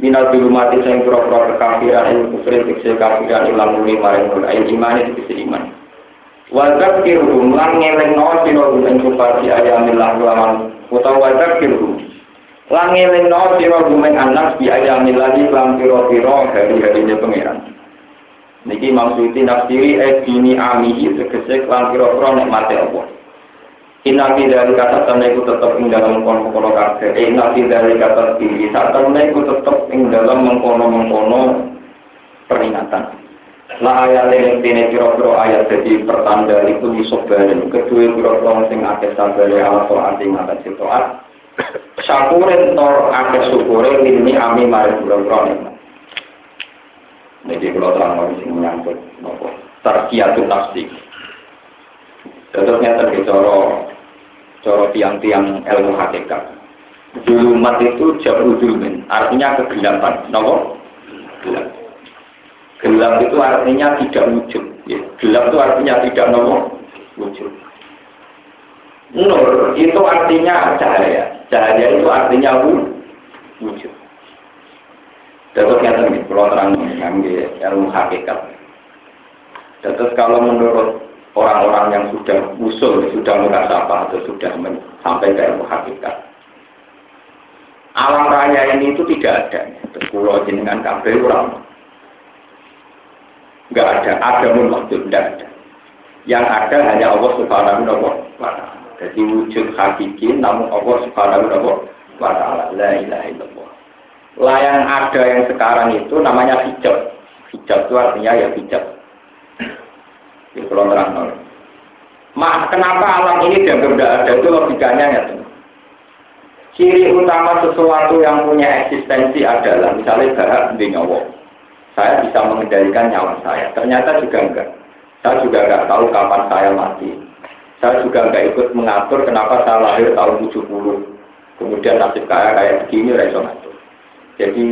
[SPEAKER 2] Minal dulu mati sing pura-pura kekafiran ing kufri tegese kafiran muli maring mul ayin iman tegese iman. Wadzak kirhum lan ngelingno sira ing kupati ayamillah lawan utawa wadzak kirhum lan ngelingno sira ing anak bi ayamillah lan pira-pira hari-harine pangeran. Niki maksudnya nafsiri eh dini amihi tegese lan pira-pira nikmate Allah. Inafi dari kata itu tetap ing dalam kafe. Inafi dari kata tinggi saat tanah itu tetap ing dalam mengkono mengkono peringatan. Lah ayat yang tine kira-kira ayat jadi pertanda itu disobarin. Kedua kira-kira sing akeh sabare ala to'at ing atas to'at. Syukurin tor akeh syukurin ini ami mari kira-kira Jadi kalau terang sing menyangkut nopo nafsi. Contohnya terbicara coro tiang-tiang ilmu hakikat. Julumat itu jauh julmin, artinya kegelapan. Nopo? Gelap. Gelap itu artinya tidak wujud. Ya. Gelap itu artinya tidak nopo wujud. Nur itu artinya cahaya. Cahaya itu artinya wujud. Terus yang tadi, kalau terang ilmu hakikat. Terus kalau menurut orang-orang yang sudah usul, sudah apa atau sudah sampai ke ilmu hakikat. Alam raya ini itu tidak ada. Pulau jenengan kabel orang. Enggak ada, ada pun waktu tidak ada. Yang ada hanya Allah Subhanahu wa taala. Jadi wujud hakiki namun Allah Subhanahu wa taala. La ilaha illallah. Lah yang ada yang sekarang itu namanya hijab. Hijab itu artinya ya hijab di terang Mak, kenapa alam ini dianggap tidak ada itu logikanya ya Ciri utama sesuatu yang punya eksistensi adalah misalnya bahak di nyawa. Saya bisa mengendalikan nyawa saya. Ternyata juga enggak. Saya juga enggak tahu kapan saya mati. Saya juga enggak ikut mengatur kenapa saya lahir tahun 70. Kemudian nasib kaya kayak begini, ngatur. Jadi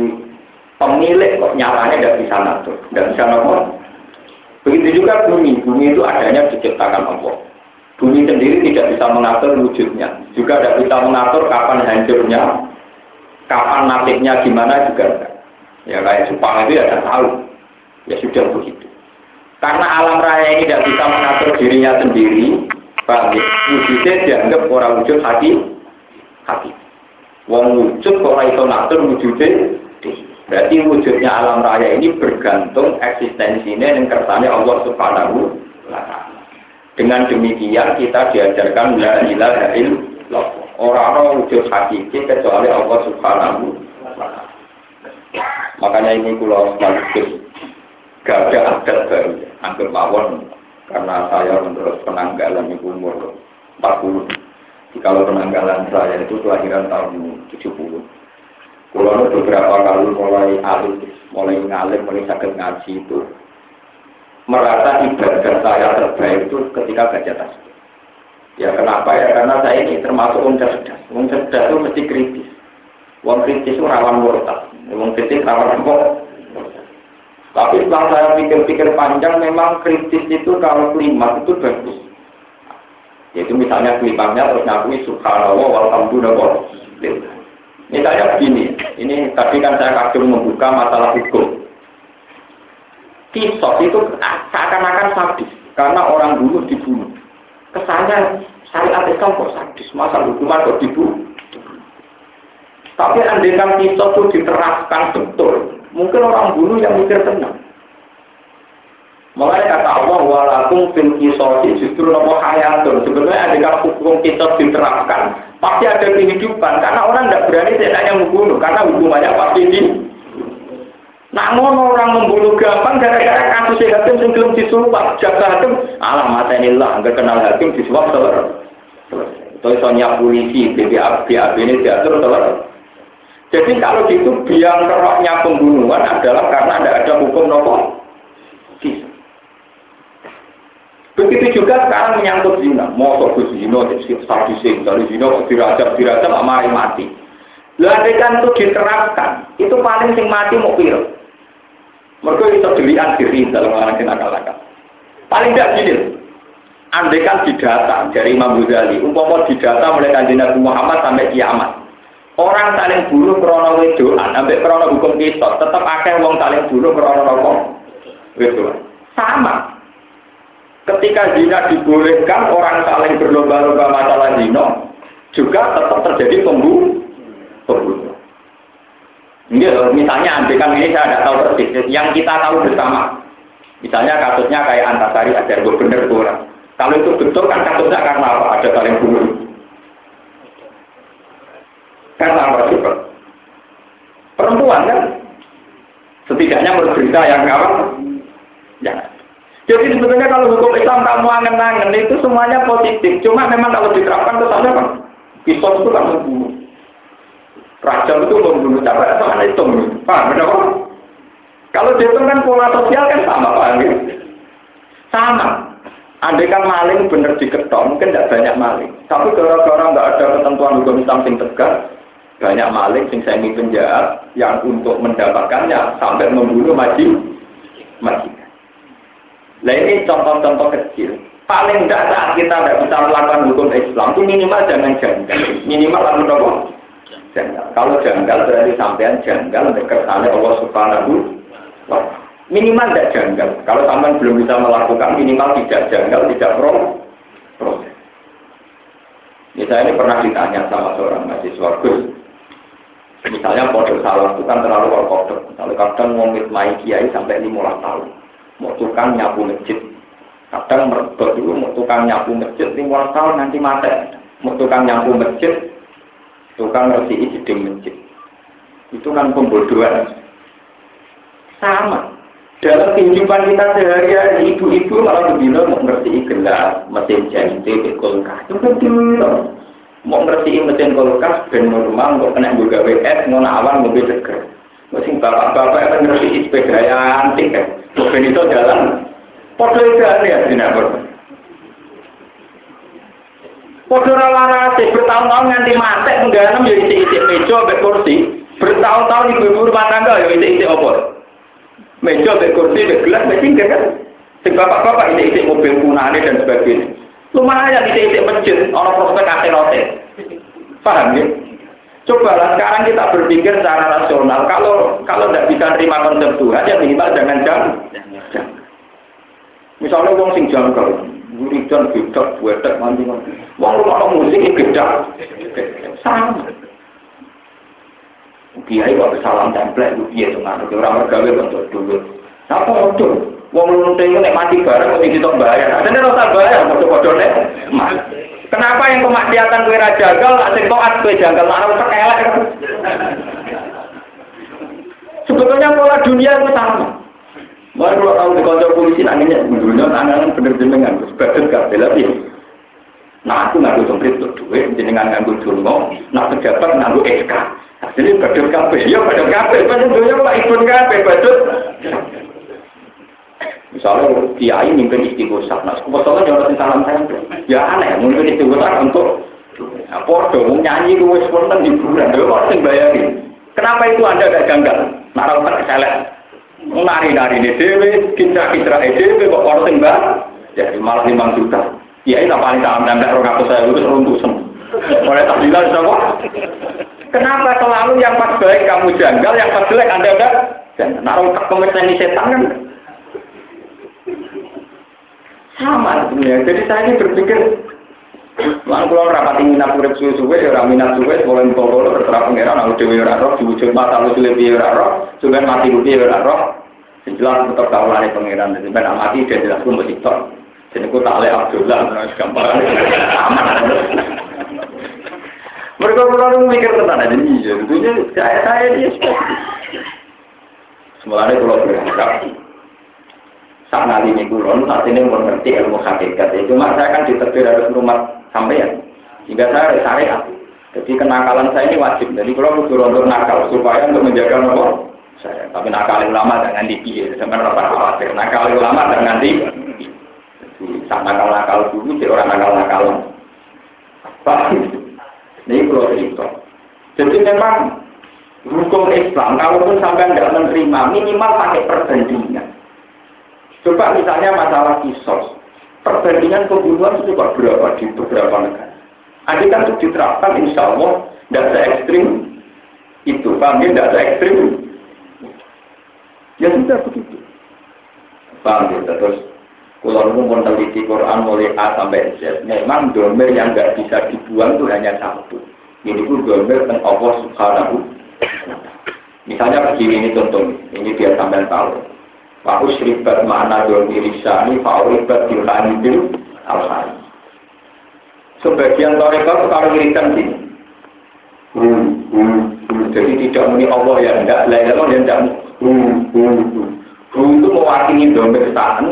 [SPEAKER 2] pemilik kok nyatanya tidak bisa ngatur, tidak bisa ngatur. Begitu juga bumi, bumi itu adanya diciptakan Allah. Bumi sendiri tidak bisa mengatur wujudnya, juga tidak bisa mengatur kapan hancurnya, kapan nasibnya gimana juga enggak. Ya kayak Jepang itu ya tidak tahu, ya sudah begitu. Karena alam raya ini tidak bisa mengatur dirinya sendiri, bagi ya? wujudnya dianggap orang wujud hati, hati. Wong wujud kok ora iso ngatur wujudnya, berarti wujudnya alam raya ini bergantung eksistensinya dan kersane Allah Subhanahu. Dengan demikian kita diajarkan la ilaha illallah. Orang-orang wujud hakiki kecuali Allah Subhanahu. Makanya ini kula sekaligus gak ada adat baru, hampir mawon karena saya menurut penanggalan ibu umur 40. Kalau penanggalan saya itu kelahiran tahun 70. Kalau beberapa kali mulai alim, mulai ngalim, mulai sakit ngaji itu merasa ibadah saya terbaik itu ketika baca tasbih. Ya kenapa ya? Karena saya ini termasuk orang cerdas. Itu mesti kritis. Orang kritis itu rawan murtad. Orang kritis rawan apa? Tapi setelah saya pikir-pikir panjang, memang kritis itu kalau kelima itu bagus. Yaitu misalnya kelimanya terus ngakui subhanallah walhamdulillah. Misalnya begini, ini tadi kan saya kagum membuka masalah hukum kisos itu seakan-akan sadis karena orang dulu dibunuh. Kesannya syariat Islam kok sadis, masa hukuman kok dibunuh. Tapi andekan kisos itu diterapkan betul, mungkin orang bunuh yang mikir tenang. Mulai kata Allah, walakum fil kisosi justru nopo hayatun. Sebenarnya andekan hukum kisos diterapkan, pasti ada kehidupan. Karena orang tidak berani tidak membunuh, karena hukumannya pasti di namun orang membunuh gampang gara-gara kasus hakim yang belum disuap. Jaga hakim, ini lah, nggak kenal hakim disuap telur. Itu soalnya polisi, BBAB, BAB ini diatur telur. Jadi kalau gitu biang keroknya pembunuhan adalah karena tidak ada hukum nopo. Begitu juga sekarang menyangkut zina. Mau ke zina, sadising, dari zina, dirajam, dirajam, mati mati. Lalu kan itu diterapkan, itu paling sing mati mau pilih. Mereka itu dilihat diri dalam orang nakal-nakal. Paling tidak gini, andekan didata dari Imam Ghazali, umpama didata mulai kanji Nabi Muhammad sampai kiamat. Orang saling bunuh krono wedoan, sampai krono hukum kisah, tetap akan wong saling bunuh krono nopo wedoan. Sama. Ketika zina dibolehkan, orang saling berlomba-lomba masalah zina, juga tetap terjadi pembunuh. pembunuh. Misalnya ambilkan ini saya tidak tahu persis. Yang kita tahu bersama, misalnya kasusnya kayak Antasari ada gue bener. Kalau itu betul kan kasusnya karena apa? Ada saling bunuh. Karena apa juga? Perempuan kan? Setidaknya menurut berita yang kawan, ya. Jadi sebetulnya kalau hukum Islam kamu angen-angen itu semuanya positif. Cuma memang kalau diterapkan kesannya kan, kisah itu kan membunuh. Raja itu membunuh sama itu, paham benar Kalau dihitung kan pola sosial kan sama paham ya? Sama. Andai kan maling bener diketok, mungkin tidak banyak maling. Tapi gara-gara nggak ada ketentuan hukum Islam yang tegas, banyak maling sing semi penjahat yang untuk mendapatkannya sampai membunuh maju majikan. Nah ini contoh-contoh kecil. Paling tidak saat kita tidak bisa melakukan hukum Islam itu minimal jangan janggal. Minimal lalu nopo janggal. Kalau janggal berarti sampean janggal kersane Allah Subhanahu wa Minimal tidak janggal. Kalau sampean belum bisa melakukan minimal tidak janggal, tidak pro proses. Misalnya ini pernah ditanya sama seorang mahasiswa Gus. Misalnya kode salah itu kan terlalu kode. Misalnya kadang mau mai kiai sampai 15 tahun. Mau tukang nyapu masjid. Kadang merebut dulu mau tukang nyapu masjid 15 tahun nanti mati. Mau tukang nyapu masjid tukang ngerti jeding masjid. Itu kan pembodohan. Sama. dalam kehidupan kita sehari-hari ibu-ibu malah begini mau ngerti gelas mesin jahit kulkas itu kan dulu mau ngerti mesin kulkas ben normal mau kena juga WS mau awan mobil seger mesin bapak-bapak kan ngerti sepeda yang antik kan mobil itu jalan Podo itu ya tidak Podo ralarase bertahun-tahun nganti mati mengganam jadi isi-isi meja sampai kursi. Bertahun-tahun ibu-ibu rumah tangga ya isi-isi apa? Meja sampai kursi, sampai gelas, sampai tinggal kan? Si bapak-bapak isi-isi mobil punane dan sebagainya. Lumayan isi-isi masjid, orang prospek akhiratnya. Paham ya? Cobalah sekarang kita berpikir secara rasional. Kalau kalau tidak bisa terima konsep Tuhan, ya minimal jangan jangan. Misalnya wong sing janggal, wiridan bedak, buetek, mandi mandi. Wong rumah musik bedak, sama. Kiai kok salam template, iya tuh nggak orang bergawe bentuk dulu. Apa itu? Wong lu itu nek mati bareng mesti kita bayar. Ada nih rasa bayar, bodoh-bodoh nih. Kenapa yang kemaksiatan kue raja gagal, asing toat kue janggal, mana elek. Sebetulnya pola dunia itu sama. Mau kalau tahu di kantor polisi nanginya dulunya tangan bener jenengan sebagai gak tapi nah aku nganggu dompet untuk duit. Jenengan nganggu jono nah pejabat nganggu SK. Jadi badut kafe ya badut kafe badut dunia pak. Ikut kafe badut misalnya kiai mimpin istighosah nah kebetulan jangan salam saya ya aneh mimpin istighosah untuk apa dong nyanyi gue spontan di bulan gue harus bayarin kenapa itu anda gak janggal naruh terkeselek Nari-nari ini dewe, kitra-kitra ini dewe, kok orang sembah. Jadi malah lima juta. Ya ini paling salam tanda orang aku saya itu seruntuk semua. Oleh tak bilang sama. Kenapa selalu yang pas baik kamu janggal, yang pas jelek anda enggak? Dan naruh tak pemerintah setan kan? Sama sebenarnya. Jadi saya ini berpikir Lan kula rapati minat urip suwe-suwe ya ora minat suwe boleh tolo terserah pangeran aku dhewe ora roh diwujud mata lu suwe piye ora roh suwen mati piye ora roh. Jelas tetep kawulane pangeran dadi ben mati dia jelas ku mesti tok jenengku tak oleh Abdullah terus gampang. Aman. Mereka kurang mikir tentang aja iya tentunya saya saya dia semuanya kalau berharap saat nanti ini kulon saat ini mengerti ilmu hakikat itu cuma saya kan diterbit dari rumah sampean. Sehingga saya syariat. Jadi kenakalan saya ini wajib. Jadi kalau butuh untuk nakal supaya untuk menjaga nomor saya. Tapi nakal ulama jangan dipilih. Sebenarnya apa khawatir. Nakal ulama jangan di. Saat nakal nakal dulu, si orang nakal nakal. Pak, ini kalau cerita. Jadi memang hukum Islam, kalaupun sampai tidak menerima, minimal pakai perbandingan. Coba misalnya masalah kisos perbandingan pembunuhan itu juga berapa di beberapa negara. Andai kan itu diterapkan, insya Allah tidak se ekstrim itu, paham ya? Tidak se ekstrim. Ya sudah begitu. Paham ya? Terus kalau mau meneliti Quran mulai A sampai Z, memang domer yang nggak bisa dibuang itu hanya satu. Ini pun domer dan Allah Subhanahu. Misalnya begini ini contoh, ini biar sampai tahu. Wa usribat ma'ana domi risani fa'uribat dilani bil al Sebagian mereka kalau wiridan sini. Hmm, hmm, hmm. Jadi tidak muni Allah ya enggak, lain ya enggak. Hmm, hmm, hmm. Hmm itu mewakili dompet stan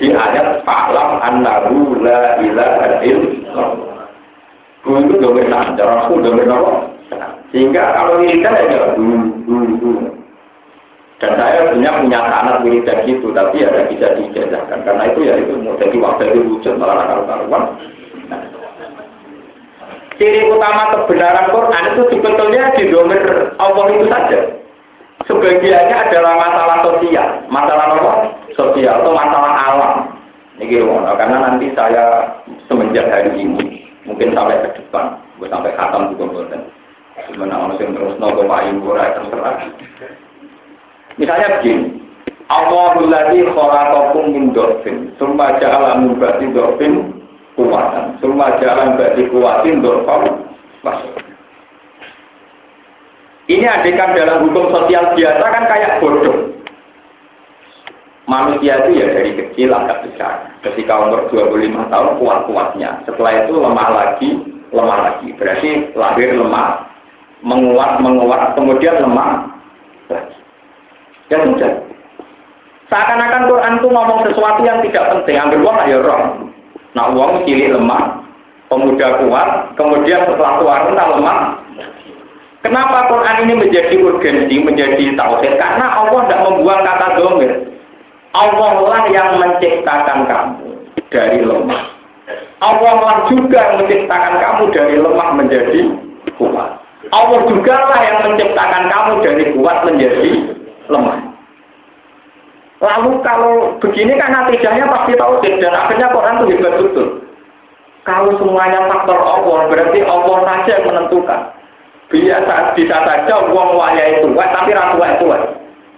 [SPEAKER 2] di ayat Fa'lam annahu la ilaha illallah. Hmm itu aku dompet apa? Sehingga kalau wiridan ya hmm, hmm, hmm. Dan saya punya punya anak dan gitu, tapi ya tidak bisa. Karena itu ya itu mau jadi waktu itu wujud malah karuan. Nah. Ciri utama kebenaran Quran itu sebetulnya di domain Allah itu saja. Sebagiannya adalah masalah sosial, masalah apa? Sosial atau masalah alam. Ini karena nanti saya semenjak hari ini, mungkin sampai ke depan, sampai khatam juga buatan. Sebenarnya orang yang terus nopo payu terserah. Misalnya begini, Allahul ladzi khalaqakum min dhafin, tsumma ja'ala min ba'di dhafin kuwatan, tsumma ja'ala min ba'di kuwatin dhafan Ini adegan dalam hukum sosial biasa kan kayak bodoh. Manusia itu ya dari kecil agak besar. Ketika umur 25 tahun kuat-kuatnya. Setelah itu lemah lagi, lemah lagi. Berarti lahir lemah, menguat, menguat, kemudian lemah lagi. Ya sudah. Seakan-akan Quran itu ngomong sesuatu yang tidak penting. Ambil uang ya roh. Nah uang cilik lemah, pemuda kuat, kemudian setelah tua rentah lemah. Kenapa Quran ini menjadi urgensi, menjadi tauhid? Karena Allah tidak membuang kata domir. Allah lah yang menciptakan kamu dari lemah. Allah lah juga menciptakan kamu dari lemah menjadi kuat. Allah juga lah yang menciptakan kamu dari kuat menjadi lemah. Lalu kalau begini kan natijahnya pasti tahu dan akhirnya Quran itu hebat betul. Kalau semuanya faktor Allah, berarti Allah saja yang menentukan. Biasa bisa saja uang waya itu, tapi ratu itu.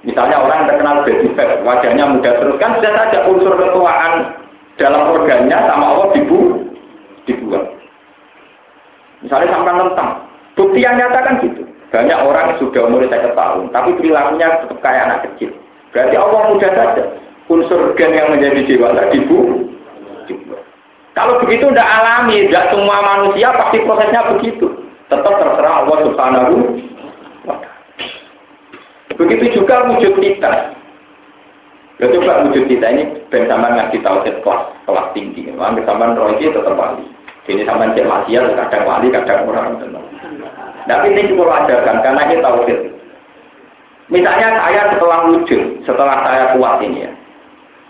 [SPEAKER 2] Misalnya orang yang terkenal fat, wajahnya muda terus kan bisa saja unsur ketuaan dalam organnya sama Allah dibu dibuat. Misalnya sampai tentang bukti yang nyata kan gitu. Banyak orang sudah umur saya tahun, tapi perilakunya tetap kayak anak kecil. Berarti Allah mudah saja. Unsur gen yang menjadi dewasa dibu dibuat. Kalau begitu tidak alami, tidak semua manusia pasti prosesnya begitu. Tetap terserah Allah Subhanahu Begitu juga wujud kita. Ya coba wujud kita ini sampean ngaji tauhid kelas kelas tinggi. Hampir sampean roh itu tetap wali. Jadi sampean cek maksiat kadang wali kadang orang tenang. Tapi ini perlu ajarkan karena ini tauhid. Misalnya saya setelah wujud, setelah saya kuat ini ya.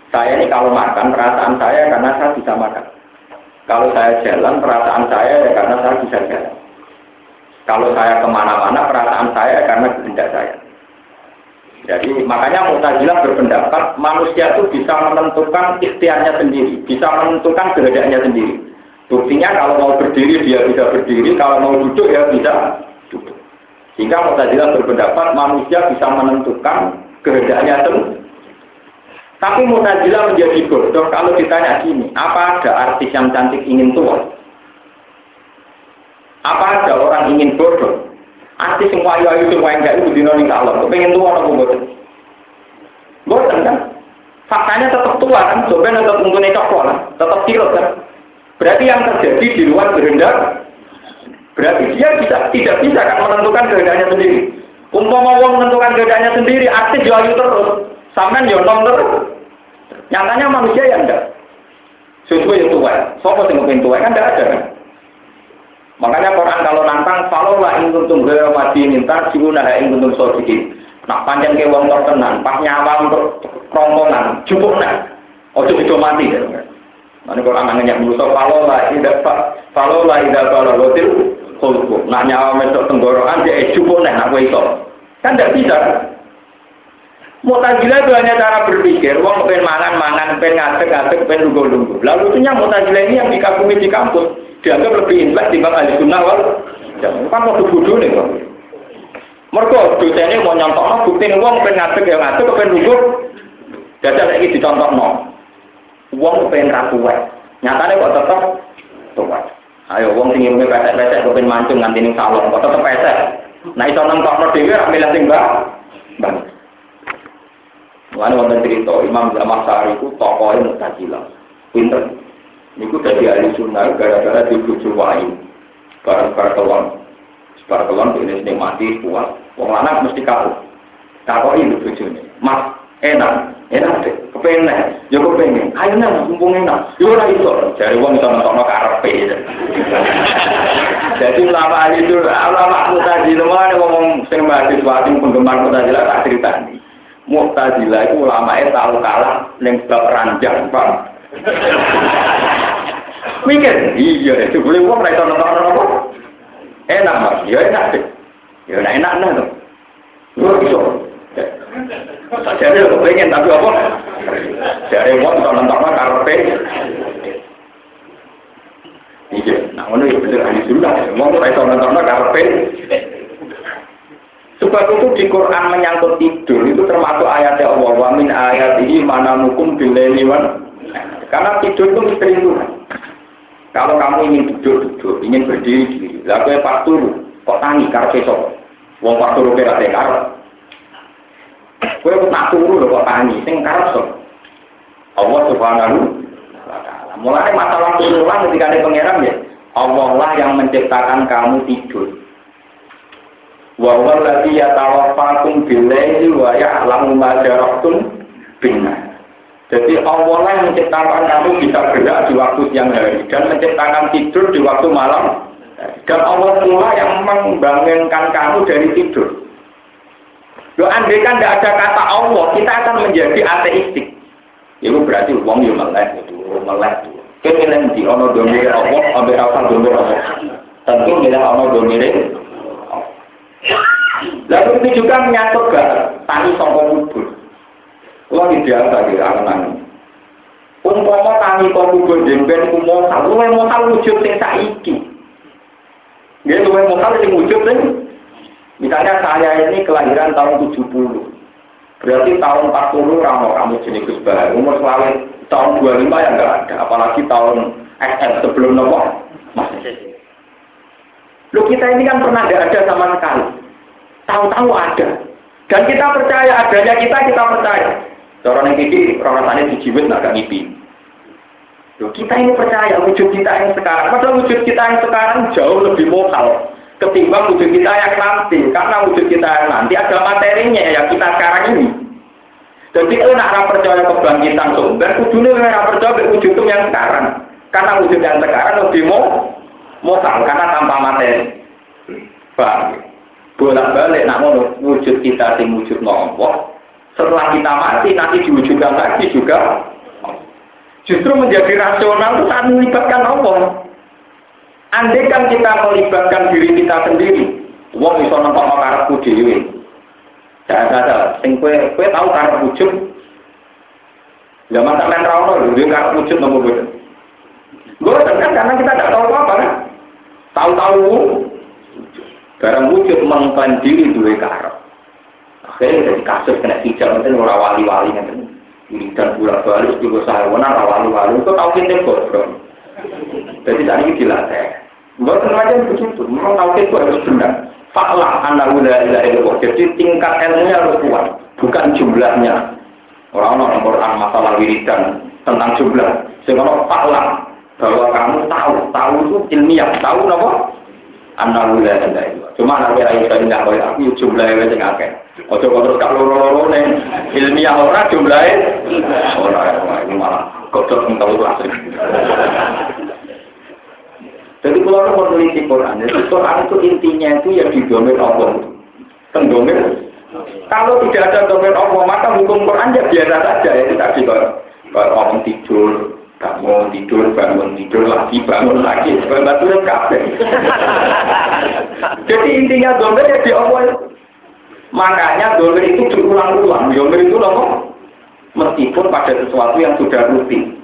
[SPEAKER 2] Saya ini kalau makan perasaan saya karena saya bisa makan. Kalau saya jalan, perasaan saya ya karena saya bisa jalan. Kalau saya ke mana-mana, perasaan saya ya karena kehendak saya. Jadi makanya Mu'tazilah berpendapat manusia itu bisa menentukan ikhtiarnya sendiri, bisa menentukan kehendaknya sendiri. Buktinya kalau mau berdiri dia bisa berdiri, kalau mau duduk ya bisa duduk. Sehingga Mu'tazilah berpendapat manusia bisa menentukan kehendaknya sendiri. Tapi Mu'tazilah menjadi bodoh kalau ditanya gini, apa ada artis yang cantik ingin tua? Apa ada orang ingin bodoh? Artis wayu ayu yang enggak itu dino ning Allah, pengen tua apa bodoh? Bodoh kan? Faktanya tetap tua kan, coba tetap untungnya coklat tetap tirot kan. Berarti yang terjadi di luar kehendak, berarti dia bisa tidak bisa kan menentukan kehendaknya sendiri. Umpama wong menentukan kehendaknya sendiri, artis jual terus, Sampai yo nom terus. Nyatanya manusia yang enggak. Sesuai yang tua. Sopo sing tua kan enggak ada kan. Makanya Quran kalau nantang kalau lah ing kuntum ghairu mati minta siguna ing kuntum sodikin. Nak panjang ke wong terkenan, pas nyawa untuk cukup nak. Ojo itu mati ya. Mana Quran nanya musuh kalau lah tidak kalau lah tidak kalau lotil kulku. Nak nyawa mesok tenggorokan dia cukup nak nak iso. Kan tidak bisa? Mutazilah itu hanya cara berpikir, wong pengen mangan, mangan, pengen ngadek, ngadek, pengen lunggu-lunggu. Lalu itu Mutazilah ini yang dikagumi di kampus, dianggap lebih intelek dibanding ahli sunnah wal. Kan mau bodoh nih kok. Mereka dosennya mau nyontok, bukti nih wong pengen ngadek, ya ngadek, pengen lunggu. Jadi lagi dicontok no. Wong pengen ragu Nyatanya kok tetap tuh Ayo wong sing ilmu pesek-pesek kepen mancung nganti ning salon kok tetep pesek. Nah iso nentokno dhewe ra milih sing mbak. Bang. Mulane wonten cerita Imam Sari itu tokohnya Mu'tazilah. Pinter. Niku dari ahli sunnah gara-gara dibujuk wayu. Barang-barang kelon. Barang kelon ini nikmati kuat. Wong lanang mesti kaku. Kaku ini bujune. Mas, enak. Enak deh. Kepengen. Ya kepengen. Ayo nang, mumpung enak. Ya ora iso. Jare wong iso nentokno karepe. Jadi ulama itu, ulama Mu'tazilah ngomong sing mahasiswa sing penggemar Mu'tazilah tak ceritani. Mu'tazilah itu ulama tahu kalah neng bab ranjang, Pak. Mikir, iya itu boleh uang mereka nonton apa? Enak mas, ya enak deh. Ya enak enak nah tuh. Lu bisa. Jadi aku pengen tapi apa? Jadi uang nonton nonton karpe. Iya, nah ini bener ahli sunnah. Mau mereka nonton karpe. Sebab itu di Quran menyangkut tidur itu termasuk ayatnya Allah wa min ayat ini mana mukum bileniwan karena tidur itu misteri. Kalau kamu ingin tidur tidur, ingin berdiri diri, lalu pas turu, kok tangi karena besok, wong pas turu kira karep. Kue tak turu lho kok tangi, sing karep sok. Allah subhanahu wa ta'ala. Mulai masalah turunan ketika ada pangeran ya, Allah lah yang menciptakan kamu tidur. Wa huwa alladhi yatawaffakum bil-laili wa ya'lamu ma jaraktum benar. Jadi Allah yang menciptakan kamu bisa gerak di waktu siang hari dan menciptakan tidur di waktu malam. Dan Allah pula yang membangunkan kamu dari tidur. Lo andai kan tidak ada kata Allah, kita akan menjadi ateistik. Itu berarti uang yang melek itu, melek itu. Kita di ono domir Allah, ambil rasa domir Allah. Tentu milih ono domir Lalu itu juga menyatu ke tani songkong kubur. Kalau biasa di anak Umpama tani kok kubur jemben ku mokal, luwe mokal wujud sing saiki. Dia luwe mokal sing wujud sing Misalnya saya ini kelahiran tahun 70. Berarti tahun 40 ramo kamu jenis Gus. Umur selalu tahun 25 ya enggak ada. Apalagi tahun SM sebelum. Masih. Lu kita ini kan pernah tidak ada sama sekali. Tahu-tahu ada. Dan kita percaya adanya kita, kita percaya. Orang yang ini rasanya dijiwit nggak ngipi. Loh, kita ini percaya wujud kita yang sekarang. Padahal wujud kita yang sekarang jauh lebih mokal ketimbang wujud kita yang nanti. Karena wujud kita yang nanti ada materinya yang kita sekarang ini. Jadi itu nak percaya kebangkitan sumber, kudunya nak percaya wujud yang sekarang. Karena wujud yang sekarang lebih mau mokal karena tanpa materi. Bang, bolak balik namun wujud kita sing wujud nopo. Setelah kita mati nanti diwujudkan lagi juga. Justru menjadi rasional itu saat melibatkan Allah. Andai kan kita melibatkan diri kita sendiri, wong iso karepku dhewe. Tidak ada, sing kue, kue tahu karep wujud. Zaman sampean ra ono lho, karep wujud nomor boten. Gue kan karena kita tidak tahu apa kan. Tahu-tahu barang wujud mengklaim diri dua karep. Akhirnya dari kasus kena hijab itu ora wali-wali nanti. Ini dan bulan balik juga saya benar wali-wali itu tahu kita bodoh. Jadi tadi ini dilatih. Buat macam begitu, memang tahu itu harus benar. Faklah anak udah ilah Jadi tingkat ilmunya harus kuat, bukan jumlahnya. Orang-orang Quran masalah wiridan tentang jumlah. Sehingga faklah bahwa kamu tahu, tahu itu ilmiah, tahu apa? Anak udah ilah Cuma nanti ayo saya tidak boleh aku jumlahnya sing akeh. Ojo kok terus kalau loro nih ilmiah orang jumlahnya orang ini malah kodok tahu kelas. Jadi kalau orang meneliti Quran, jadi Quran itu intinya itu ya didomir Allah. Tendomir. Kalau tidak ada domir Allah, maka hukum Quran ya biasa saja. Ya tadi kalau, orang tidur, bangun tidur, bangun tidur lagi, bangun lagi, bangun kafe. Jadi intinya domir ya di Allah. Makanya domir itu diulang-ulang. Domir itu loh, meskipun pada sesuatu yang sudah rutin.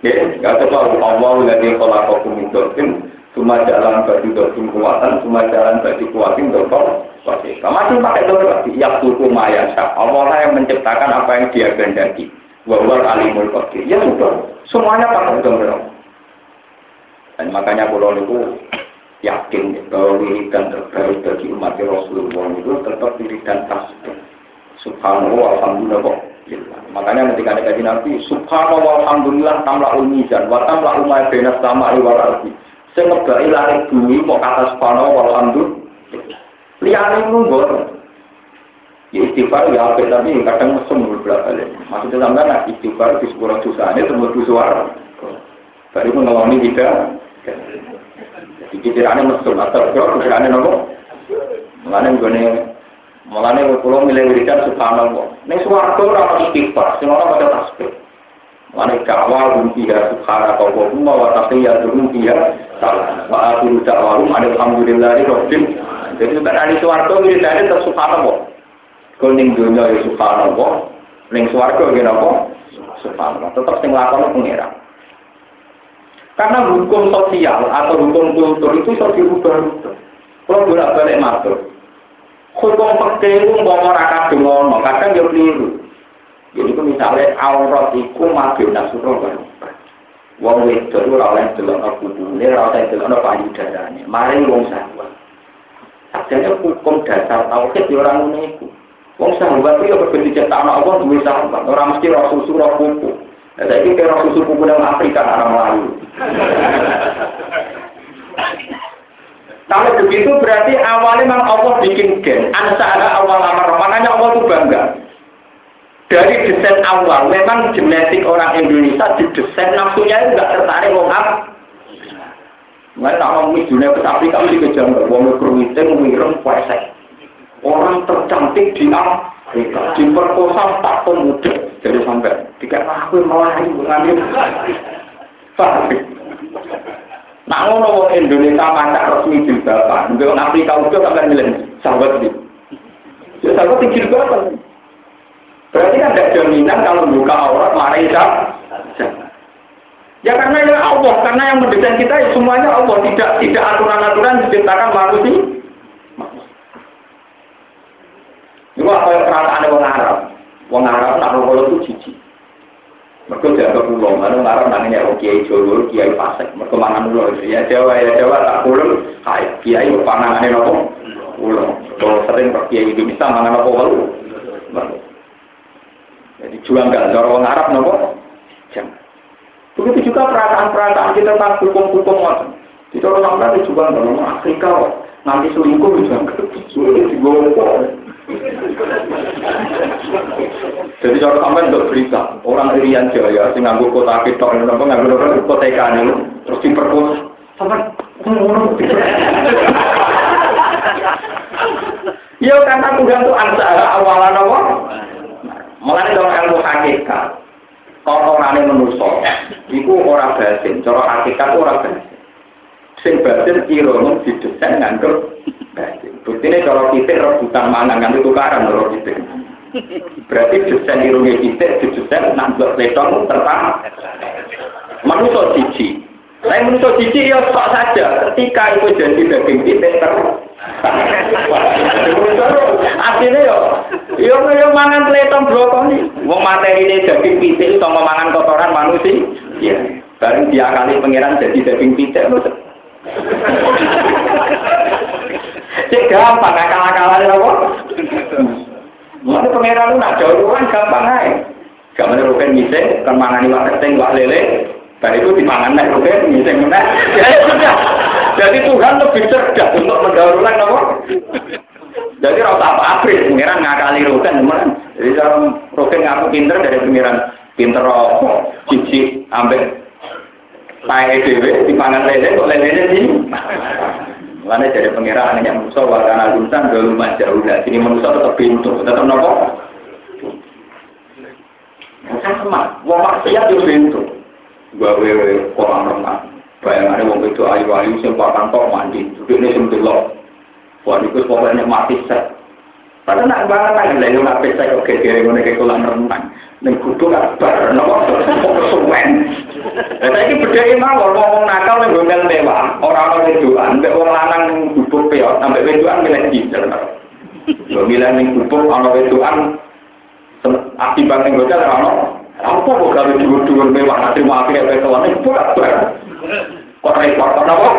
[SPEAKER 2] Ya, nggak tahu Allah lagi kalau aku mintokin, cuma jalan bagi dokin kuatan, cuma jalan bagi kuatin dokter. Oke, masih pakai dokter lagi. Ya tuku maya Allah lah yang menciptakan apa yang dia kehendaki. Wawal alimul qadir. Ya sudah, semuanya pakai dokter. Dan makanya kalau itu yakin bahwa wiridan terbaik bagi umat Rasulullah itu tetap wiridan tasbih. Subhanallah, alhamdulillah, Makanya ketika ada kaji Nabi, Subhanallah, Alhamdulillah, tamla mizan, wa tamla umay benas sama wal ardi. Saya ngebai lari bumi, mau kata Subhanallah, Alhamdulillah. Lihat ini. Ya istighfar ya apa tapi kadang mesum beberapa kali. Maksudnya sampai nak istighfar di sepuluh susah ini tembus suara. Baru mengalami kita. Jadi pikirannya mesum atau pikirannya nopo. Mengenai gue Mulane kula milih wiridan subhanallah. Ning swarga ora ono istighfar, ora pada tasbih. Mulane kawal rumpiya subhanallah wa taqiyya rumpiya. Wa akhiru da'wahum alhamdulillahi rabbil Jadi kan ada swarga wiridane tetep subhanallah. Kau ning dunya ya subhanallah, ning swarga ya napa? Subhanallah. Tetap sing lakon pengira. Karena hukum sosial atau hukum kultur itu bisa dirubah-rubah. Kalau bolak-balik matur, Hukum fakir itu mau ora kadung kadang ya keliru. Jadi itu misalnya aurat iku mabim nasuro kan. Wong wedok ora oleh delok kubune, ora oleh delok payudarane. Mari wong sahwa. Sajane hukum dasar tauhid ya ora ngono iku. Wong sahabat itu ya berbeda cetak anak Allah duwe sahabat, ora mesti roh susu roh kuku. Nah, saya kira roh susu kuku nang Afrika orang Melayu. Kalau begitu berarti awalnya memang Allah bikin gen. Ansara awal amar. Makanya Allah itu bangga. dari desain awal memang genetik orang Indonesia didesain nafsunya itu nggak tertarik wong Nggak tak mau dunia ke Afrika mesti kejam wong kerwiting mireng puasa orang tercantik di Afrika diperkosa tak pemuda jadi sampai tiga aku malah ngambil Nah, wong Indonesia macak resmi jilbaban. Mbek Afrika udah sampai milih sahabat iki. Ya sahabat iki jilbaban. Berarti kan ada jaminan kalau buka aurat marai Ya karena ya Allah, karena yang mendesain kita ya semuanya Allah, tidak tidak aturan-aturan diciptakan manusia. Apa yang perasaan orang Arab? Orang Arab nak rokok itu cici. Mereka jaga pulau, mana ngarep nangnya oh kiai Jawa, kiai Pasek, mereka mangan pulau ya Jawa ya Jawa tak pulau, kiai kiai panangannya nopo pulau. Kalau sering kiai Indonesia mangan nopo pulau. Jadi jual nggak cara orang nopo, jangan. Begitu juga perasaan-perasaan kita tentang hukum-hukum waktu. Di orang Arab juga mau Afrika, nanti selingkuh juga digolong. Jadi kalau sampai untuk berita, orang Irian Jaya, sing nganggo kota kita, ini nganggo orang kota ikan itu, terus diperkosa, sampai ngono. Ya karena Tuhan itu ansara awalan apa? Malah itu ilmu hakikat. Kalau orangnya menuso, itu orang batin. Cara hakikat orang batin. Sing batin irono didesain nganggo batin. Buktinya kalau kita rebutan kan itu tukaran kalau kita. Berarti desain irungnya kita didesain nambah letong tertang. Manusia cici. Saya manusia cici ya sok saja. Ketika itu jadi daging kita ter. Artinya ya, ya ya mangan letong nih. Wong materi ini daging pitik sama mangan kotoran manusia. Ya, baru diakali pangeran jadi daging pitik. Cek gampang, akal-akalan apa? Mulai pengeran lu nak jauh kan gampang aja. Gak mana rugen miseng, kan mangani wak keteng, wak lele. Dan itu dimangan naik rugen, miseng menak. Ya sudah. Jadi Tuhan lebih cerdas untuk mendaurulkan apa? Jadi rasa apa apris, pengiran ngakali teman. Jadi kalau rugen ngaku pinter dari pengiran pinter apa, cici, ambek Pakai EDW, dipangan lele, kok lele sini. Mana dari pengiraan yang manusia warna belum jauh dari sini manusia tetap pintu, tetap nopo. Sama, wong maksiat itu pintu. Gawe kolam renang. Bayangannya wong itu ayu-ayu sing pakan mandi, duduk ini sing delok. Wah, itu pokoknya mati set. Padahal nak banget lagi, lalu nak pesa kok kira-kira ngono ke kolam renang. Ning kudu kabar, nopo kesuwen. Lah mawon ngomong nakal ning mewah, ora ana wedoan, mek wong lanang peot, sampe wedoan milih milih ning akibat ning hotel ora. Apa kok gawe mewah nanti mau. Kok repot napa?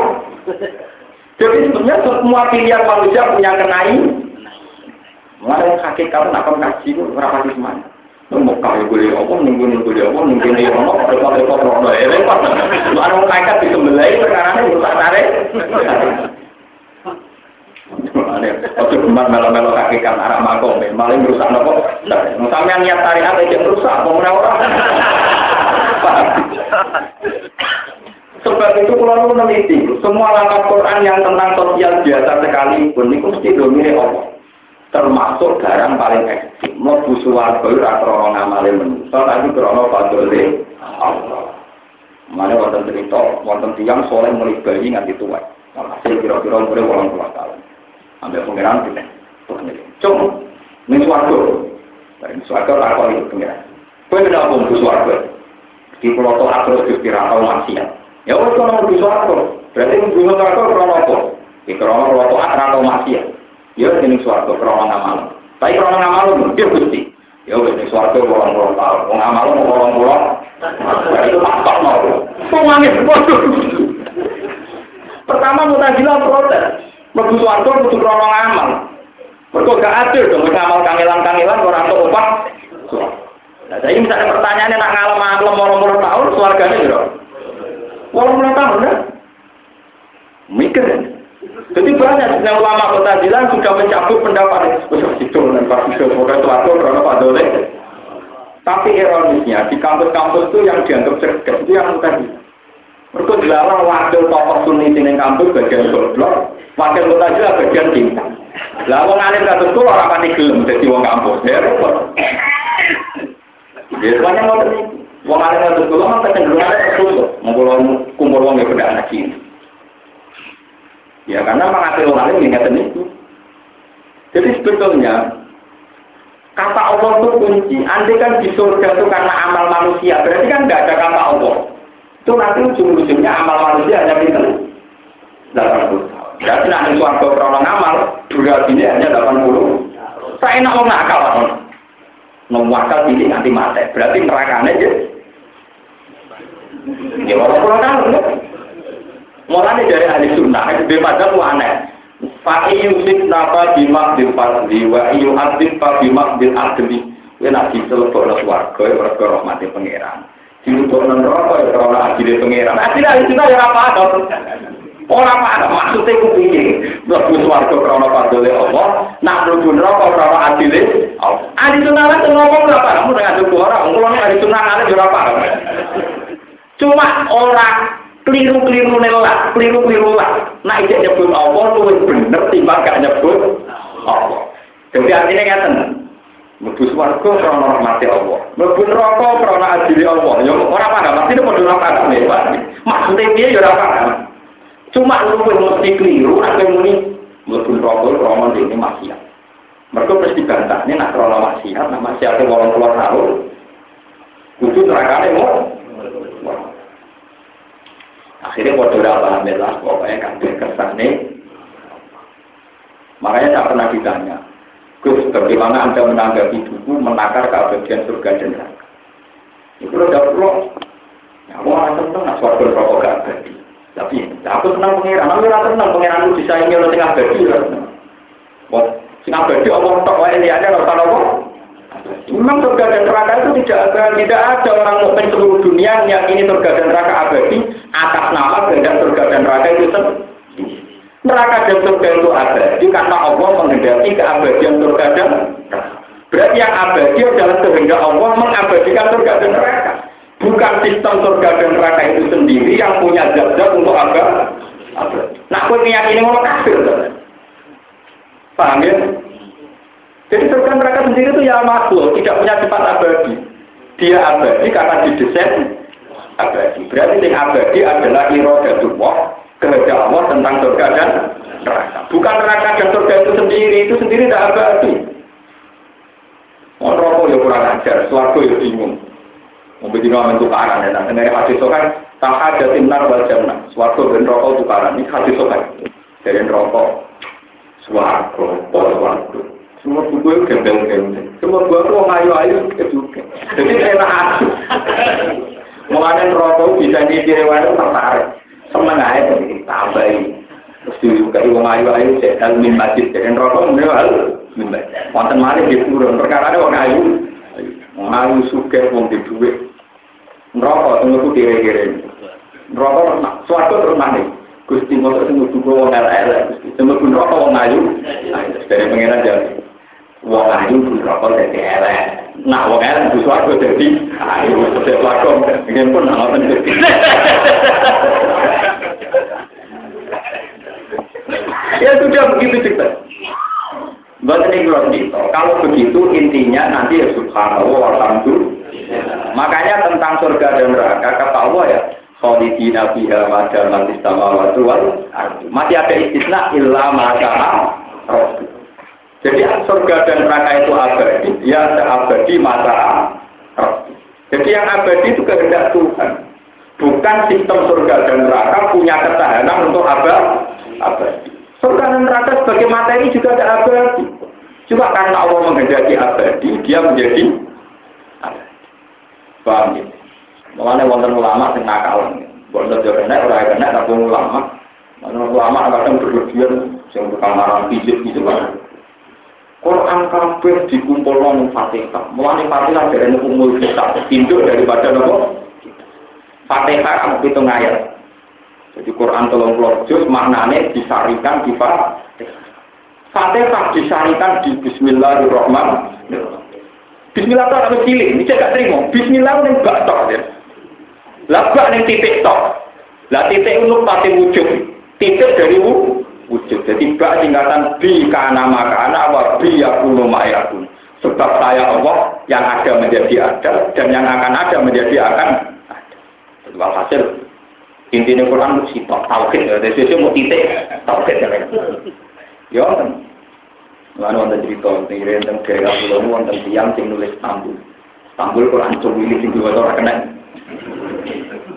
[SPEAKER 2] Jadi sebenarnya semua pilihan manusia punya kenai. Nak itu berapa semuanya? Kaya boleh apa, nunggu nunggu dia apa, nunggu dia apa, ya ini. Waktu gemar melo-melo kaki kan arah makom, malah merusak nopo. Sampai niat tarik apa yang merusak, mau orang. Sebab itu meneliti, semua langkah Quran yang tentang sosial biasa sekalipun, itu mesti domine Allah termasuk barang paling ekstrim. Mau busuar baru atau ngamale manusia, tapi krono fadole Allah. Mana wonten cerita, wonten tiang soleh mulai bayi nganti tua. Hasil kira-kira mulai orang tua tahun. Ambil pengiran kita. Cuma, ini suarga. Ini suarga tak kau itu pengiran. Kau tidak pun suarga. Di pulau itu atau di kira atau maksiat. Ya wes kalau mau suarga. Berarti bunuh suarga krono apa? Di krono pulau itu atau maksiat. Ya ini suarga krono ngamal. Tapi krono ngamal dia gusti. Ya wes ini suarga orang pulau tahun. Mau mau orang pulau. Nah, itu apa mau? Pemangis bodoh. Pertama mutazilah protes. Mergo suarga kudu krono ngamal. Mergo gak adil dong ngamal kangelan-kangelan orang tua upah. Nah, jadi misalnya pertanyaannya nak ngalem-ngalem orang tahun, suarganya gitu. Walau tahun kan? Mikir? Jadi banyak yang ulama kota bilang sudah mencabut pendapat itu dan Pak Bisa Pokoknya itu karena Pak Dole Tapi ironisnya di kampus-kampus itu yang dianggap cerdas itu yang tadi. Mereka dilarang wakil tokoh sunni di kampus bagian goblok, wakil mutajila bagian cinta. Lah wong alim kados kula ora pati gelem wong kampus. Ya repot. Ya semuanya mau tadi. Wong alim kados kula mah kecenderungan tertutup. Ngumpul kumpul wong ya beda anak cilik. Ya karena mengatur wong alim ngeten itu. Jadi sebetulnya kata Allah itu kunci. Andai kan di surga itu karena amal manusia, berarti kan nggak ada kata Allah. Itu nanti ujung-ujungnya amal manusia hanya pinter. 80 tahun. Berarti nanti suarga krono amal, durasinya hanya 80. Saya enak mau nakal. Mau nakal ini nanti mati. Berarti nerakanya aja. Ya walaupun kan, mulai dari ahli sunnah, itu bebas aneh. Fa'i yusik napa bimak bil fadli wa iyu bimak bil adli. Ya nak diselebok lo swarga ya mergo rahmati pangeran. Dilebok nang neraka ya karena adile pangeran. Adile ahli sunnah ya apa ada. Ora apa maksudnya ku piye? Mlebu swarga karena fadli Allah, nak mlebu neraka karena adile Allah. Ahli sunnah lan ngomong apa? Kamu dengan ada orang, kulo ahli sunnah lan yo apa. Cuma orang keliru-keliru nelah, keliru-keliru lah. Nah, ijek nyebut Allah lu bener timbang gak nyebut Allah. Jadi artinya ngeten. Mlebu swarga krana rahmati Allah. Mlebu neraka krana adili Allah. Ya ora paham, mesti itu padha ora paham ya, Pak. Maksudnya piye ya paham. Cuma lu mesti keliru nek muni mlebu neraka krana dene maksiat. Mereka mesti bantah, ini nak krana maksiat, nak maksiatnya 80 tahun. Kudu nerakane mau Akhirnya bodoh paham lah, pokoknya kesan nih. Makanya tak pernah ditanya, Gus, bagaimana Anda menanggapi buku menakar keabadian surga dan neraka? Itu udah perlu. Ya, aku orang seneng, nak suara rokok gak abadi. Tapi, aku senang pengiran, aku orang senang pengiran itu disaingi oleh tengah abadi. Wah, sing abadi, Allah tak wae lihatnya, rasa apa? Memang surga dan neraka itu tidak ada, tidak ada orang mukmin seluruh dunia yang ini surga dan neraka abadi atas nama kehendak surga dan neraka itu sendiri. Neraka dan surga itu abadi karena Allah menghendaki keabadian surga dan neraka. Berarti yang abadi adalah kehendak Allah mengabadikan surga dan neraka. Bukan sistem surga dan neraka itu sendiri yang punya zat-zat untuk abadi. Nah, aku meyakini mau kafir. Paham ya? Jadi surga neraka sendiri itu ya makhluk, tidak punya sifat abadi. Dia abadi karena didesain abadi. Berarti yang abadi adalah irodatullah, kehendak Allah tentang surga dan neraka. Bukan neraka dan surga itu sendiri, itu sendiri tidak abadi. Mau rokok ya kurang ajar, suarga ya bingung. Mungkin dino itu tukaran ya, nah sebenarnya hadis sokan, tak ada timnar wal jannah, suarga dan rokok tukaran, ini hadis sokan. Dari rokok, suarga, suarga. Semua buku itu gembel-gembel. Semua buku itu ayu-ayu juga. Jadi enak. Mengenai rokok bisa dikira-kira tertarik. Seneng aja tambahin. Terus juga ibu ayu-ayu dan min masjid. Rokok mending hal min masjid. Wonten mari di turun. Perkara ada orang ayu. Wong suka wong di duit. Rokok tunggu tuh kira-kira. Rokok suatu terus mana? Gusti mau tunggu tunggu wong elek. Gusti tunggu rokok wong ayu. Dari pengiran jadi. Wong ayu pun rokok dadi elek. Nah, wong elek bu swarga dadi ayu dadi swarga. Ingin pun ngoten dadi. Ya sudah begitu cerita. Buat ini gitu. Kalau begitu intinya nanti ya subhanallah walhamdulillah. Makanya tentang surga dan neraka kata Allah ya khalidina fiha ma damat samawati wal Masih ada istisna illa ma Rasul. Jadi surga dan neraka itu abadi, ya abadi masa Jadi yang abadi itu kehendak Tuhan. Bukan sistem surga dan neraka punya ketahanan untuk abadi. Surga dan neraka sebagai materi juga ada abadi. Cuma karena Allah menghendaki abadi, dia menjadi abadi. Paham ya? Mulanya wonten ulama sing nakal. Wonten yo kena ora kena tapi ulama. Mana ulama kadang berlebihan sing tukang marang fisik gitu kan. Quran kabeh dikumpul nang Fatihah. Mulane Fatihah dari umur kita induk daripada nopo? Fatihah kamu hitung ayat. Jadi Quran tolong juz maknanya disarikan di Fatihah. Fatihah disarikan di Bismillahirrahmanirrahim. Bismillah tok harus cilik, ini gak terima. Bismillah ning bak tok ya. Lah ning titik tok. Lah titik untuk pati wujud. Titik dari wujud. Jadi bak singkatan bi kana makana wa bi yakunu ma'yakun. Sebab saya Allah yang ada menjadi ada dan yang akan ada menjadi akan ada. Walhasil intinya Quran sitok tauhid ya. Dari sisi mau titik tauhid ya. Ya kan. Lalu wonten cerita tentang tentang daerah pulau wonten tiang sing nulis Istanbul. Istanbul Quran cumi sing dua orang kena.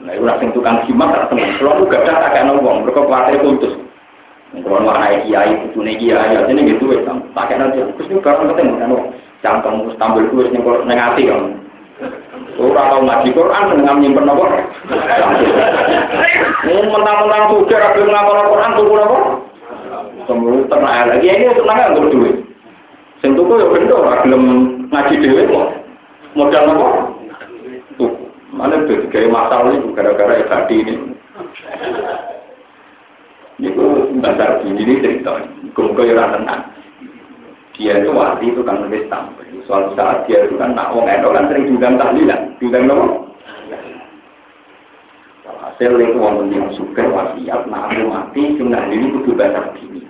[SPEAKER 2] Nah, itu sing tukang simak tak temen. Kalau aku gak ada tak kena uang, mereka kuatir kultus. Kalau warna kiai, putune kiai, aja nih gitu ya, kena dia. Terus ini barang ketemu kan, cangkem Istanbul itu yang kalau nengati kan. Ora tau ngaji Quran dengan nyimpen apa? Mau mentang-mentang suka rapi ngapal Quran tuku apa? Kemudian tenang lagi ini tenang nggak duit. Sing tuku ya benda gelem ngaji dhewe kok. Modal apa? Tuh, mana tuh kayak masalah itu gara-gara ya tadi ini. Itu dasar gini ini cerita. Gue ya tenang. Dia itu wali itu kan nulis tampil. Suatu saat dia itu kan nak wong edo kan sering diundang tahlilan, diundang nopo. Hasil itu wong yang suka wasiat, nah aku mati, sunnah ini kudu dasar gini.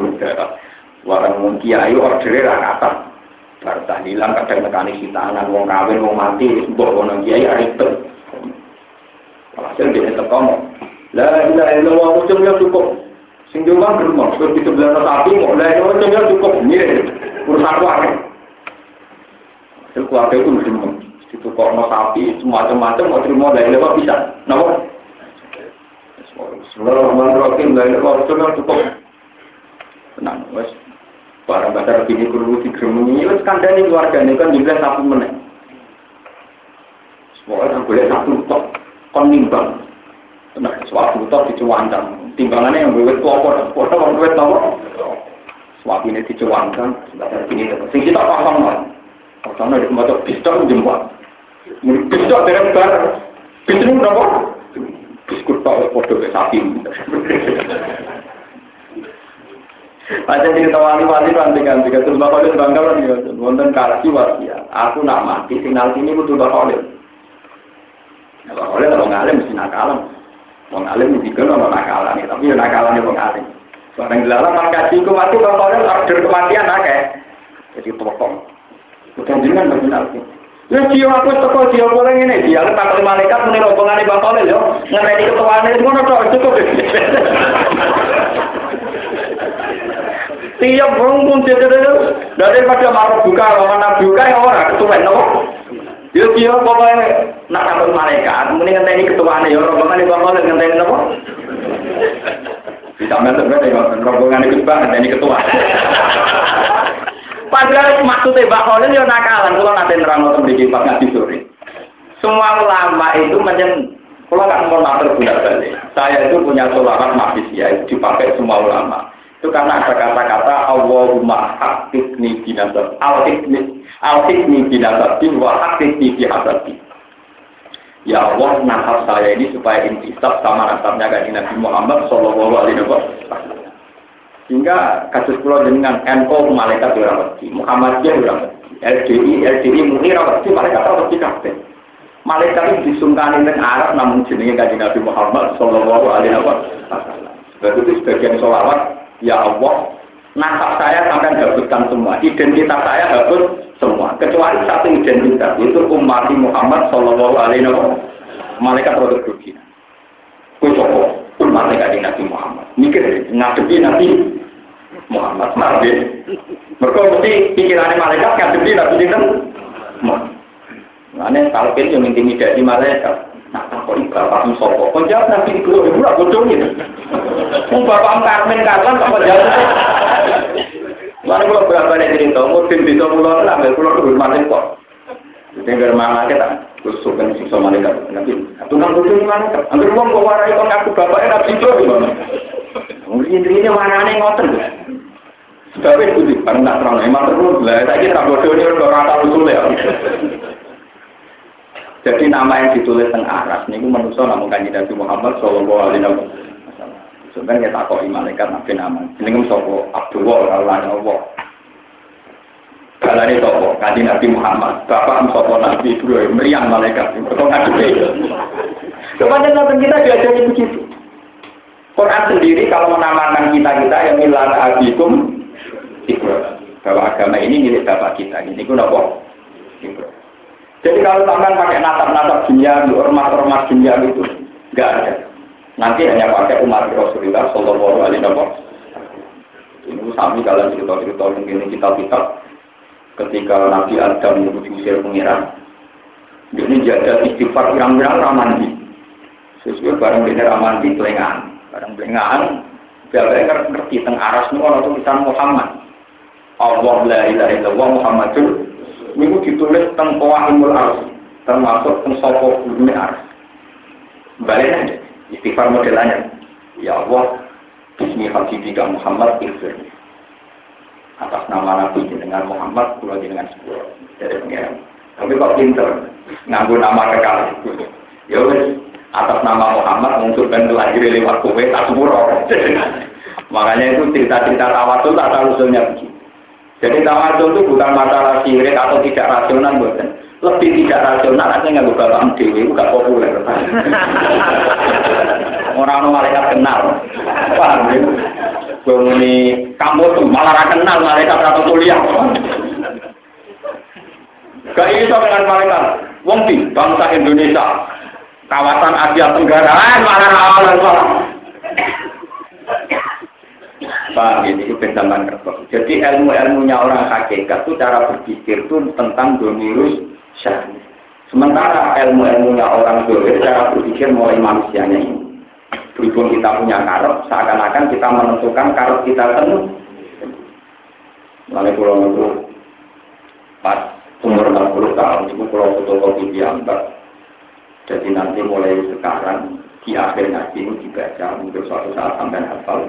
[SPEAKER 2] Berdarah. Warang wong kiai ordernya rata. Baru tahlilan kadang mekanik hitanan, wong kawin, wong mati, mbok wong kiai ribet. Hasil dia tekong. La ilaha illallah ujungnya cukup. Sing diomong geremong, terus di sebelah sapi, mau la ilaha ujungnya cukup. Ini urusan keluarga. Hasil keluarga itu geremong. Itu kok mau sapi, semacam-macam, mau terima la ilaha bisa. Kenapa? Bismillahirrahmanirrahim, la ilaha ujungnya cukup. Tenang, wes. Barang badar bini kurubu di geremong ini, wes kandani keluarga ini kan juga satu menit. Semoga boleh satu tok, kon nimbang. Nah, suatu tok dicuandang. Timbangannya yang bebet pelopor, pelopor yang bebet pelopor. Suatu ini dicuandang, sebentar ini dapat. Sing kita paham lah. Pertama di tempat bistok jempol. Bistok dari bar, bistok ini berapa? Biskut pak, podo ke sapi. Aja cerita wali-wali nanti kan, jika terus bapak itu bangga kan, wonten karasi wasiat. Aku nak mati, tinggal sini kudu bapak Ya Bapak Oleh kalau ngalim mesti nakalan. Wong alim mesti kan ono nakalan, tapi ya nakalan wong alim. Barang dilalah pas kaji ku mati Oleh order kematian akeh. Jadi potong. Bukan jenengan benar sih. Ya dia aku teko dia orang ini dia tak malaikat muni rombongan Bapak Oleh yo ngerti ketuane ngono tok cukup. Tiap wong pun daripada marah buka lawan buka ya ora ketuan nopo. Yo dia pokoknya nak kabut malaikat, mending ngenteni ketuane ya rombongan iki bakal ngenteni napa? Bisa mantep kan ya rombongan iki bang ngenteni ketua. Padahal maksudnya bakal yo nakalan kula nanti nerang ngoten mriki pas ngaji sore. Semua ulama itu menyen kalau kan mau matur bulat balik. Saya itu punya sholawat mafisia itu dipakai semua ulama. Itu karena ada kata-kata Allahumma hakikni binasab al-hikni al-hikni binasabin wa hakikni bihasabi. Ya Allah, nasab saya ini supaya intisab sama nasabnya kan Nabi Muhammad Shallallahu Alaihi Wasallam. Sehingga kasus pulau dengan NO malaikat dirawati, Muhammadiyah dirawati, LDI, LDI muni rawati, malaikat rawati kabeh. Malaikat itu disungkani dengan Arab namun jenenge kajian Nabi Muhammad Shallallahu Alaihi Wasallam. Itu sebagian sholawat Ya Allah, nasab saya sampai hapuskan semua, identitas saya hapus semua, kecuali satu identitas, yaitu umat Muhammad Shallallahu Alaihi Wasallam, malaikat produk dunia. Kue coba, umat Nabi Nabi Muhammad, mikir ngadepi Nabi Muhammad, Nabi. Mereka mesti pikirannya malaikat ngadepi Nabi Muhammad. Mana talqin yang intimidasi malaikat. Nah, kok bapak sopo? Kok jawab nanti di ibu lah bodoh ini. Mau bapak karmen karlan apa jawab? Lalu kalau berapa nih cerita, bisa pulau lah, ambil pulau dulu mati kok. Dengar mana kita, kusuk kan siksa malaikat. Nanti, tukang bodoh ini mana? Ambil uang kok warai kok aku bapaknya nabi itu gimana? Mungkin ini mana nih ngoten. Sebabnya itu, karena terang, emang terus lah. Saya kira bodoh ini udah rata usul ya. Jadi nama yang ditulis teng Arab ini manusia namun kanji Nabi Muhammad Shallallahu Alaihi Wasallam. Sebenarnya kita kok malaikat nabi nama. Ini kan sopo Abdullah Allah Allah. Balane sopo, kaji Nabi Muhammad, bapak sopo Nabi Ibrahim, meriang malaikat, itu ngadepi. Kemudian nonton kita diajari begitu. Quran sendiri kalau menamakan kita-kita yang milah abikum, Ibrahim. Bahwa agama ini milik bapak kita. Ini pun apa? Ibrahim. Jadi kalau sampai pakai natap-natap dunia, ormas-ormas dunia itu, enggak ada. Nanti hanya pakai umat Rasulullah Shallallahu Alaihi Wasallam. Ini sami kalian cerita-cerita mungkin kitab-kitab ketika Nabi Adam diusir pengiran. Ini jaga istighfar pirang-pirang ramandi. Sesuai barang bener ramandi telengan. Barang belengahan, biar ngerti teng aras semua atau tulisan Muhammad. Allah la ilaha illallah Muhammadur Ini ditulis teng Qawahimul Ars termasuk teng Sopo Bumi Ars. Istighfar modelannya. Ya Allah, Bismi Habibika Muhammad Ighfir atas nama Nabi dengan Muhammad pulau dengan sepuluh dari pengiran. Tapi kok pinter nganggu nama kekal. Ya wes atas nama Muhammad dan kelahiran lewat kowe tak sepuluh. Makanya itu cerita-cerita tawasul tak tahu usulnya. Jadi tawasul itu bukan masalah sirik atau tidak rasional bukan. Lebih tidak rasional aja nggak buka bang dewi, bukan populer. Orang malaikat kenal, paham ya? Banguni kampus tuh malah kenal malaikat atau kuliah. Gak iso dengan malaikat. Wong di bangsa Indonesia, kawasan Asia Tenggara, eh, malah malah malah. Pak, ini itu pentambahan kertas. Jadi ilmu-ilmunya orang hakikat itu cara berpikir itu tentang domirus syahid. Sementara ilmu-ilmunya orang dolir cara berpikir mulai manusianya ini. Berhubung kita punya karep, seakan-akan kita menentukan karep kita penuh. Lalu pulau itu pas umur 60 tahun itu pulau fotokopi diambil. Jadi nanti mulai sekarang di akhir ngaji dibaca untuk suatu saat sampai hafal.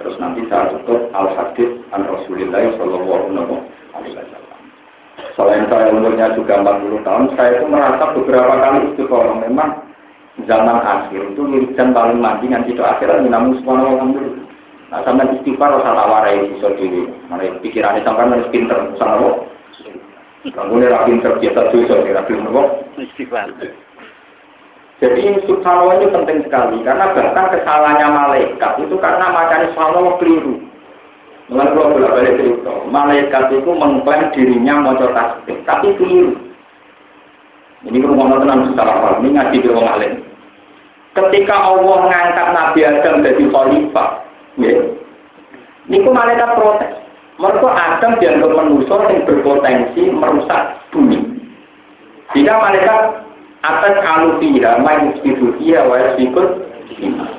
[SPEAKER 2] Terus nanti saya tutup al hadis an Rasulillah Shallallahu Alaihi Wasallam. Selain saya umurnya juga 40 tahun, saya itu merasa beberapa kali itu kalau memang zaman akhir itu wiridan paling mati nganti itu akhirat namun subhanahu alhamdulillah. Nah sampai istighfar rasa tawarai bisa diri mana pikirannya sampai harus pinter sama lo kamu ini rapi pinter biasa dosa rapi nopo istighfar jadi subhanallah itu penting sekali karena bahkan kesalahannya malaikat itu karena makanya subhanallah keliru Mengenai kalau bolak balik cerita, malaikat itu mengklaim dirinya mau tasbih, tapi keliru. Ini rumah tenang salah ini ngaji di alim. Ketika Allah mengangkat Nabi Adam jadi khalifah, ya, ini malaikat protes. Mereka Adam dianggap manusia yang berpotensi merusak bumi. Jika malaikat atas alufiha, main dia wa sikut,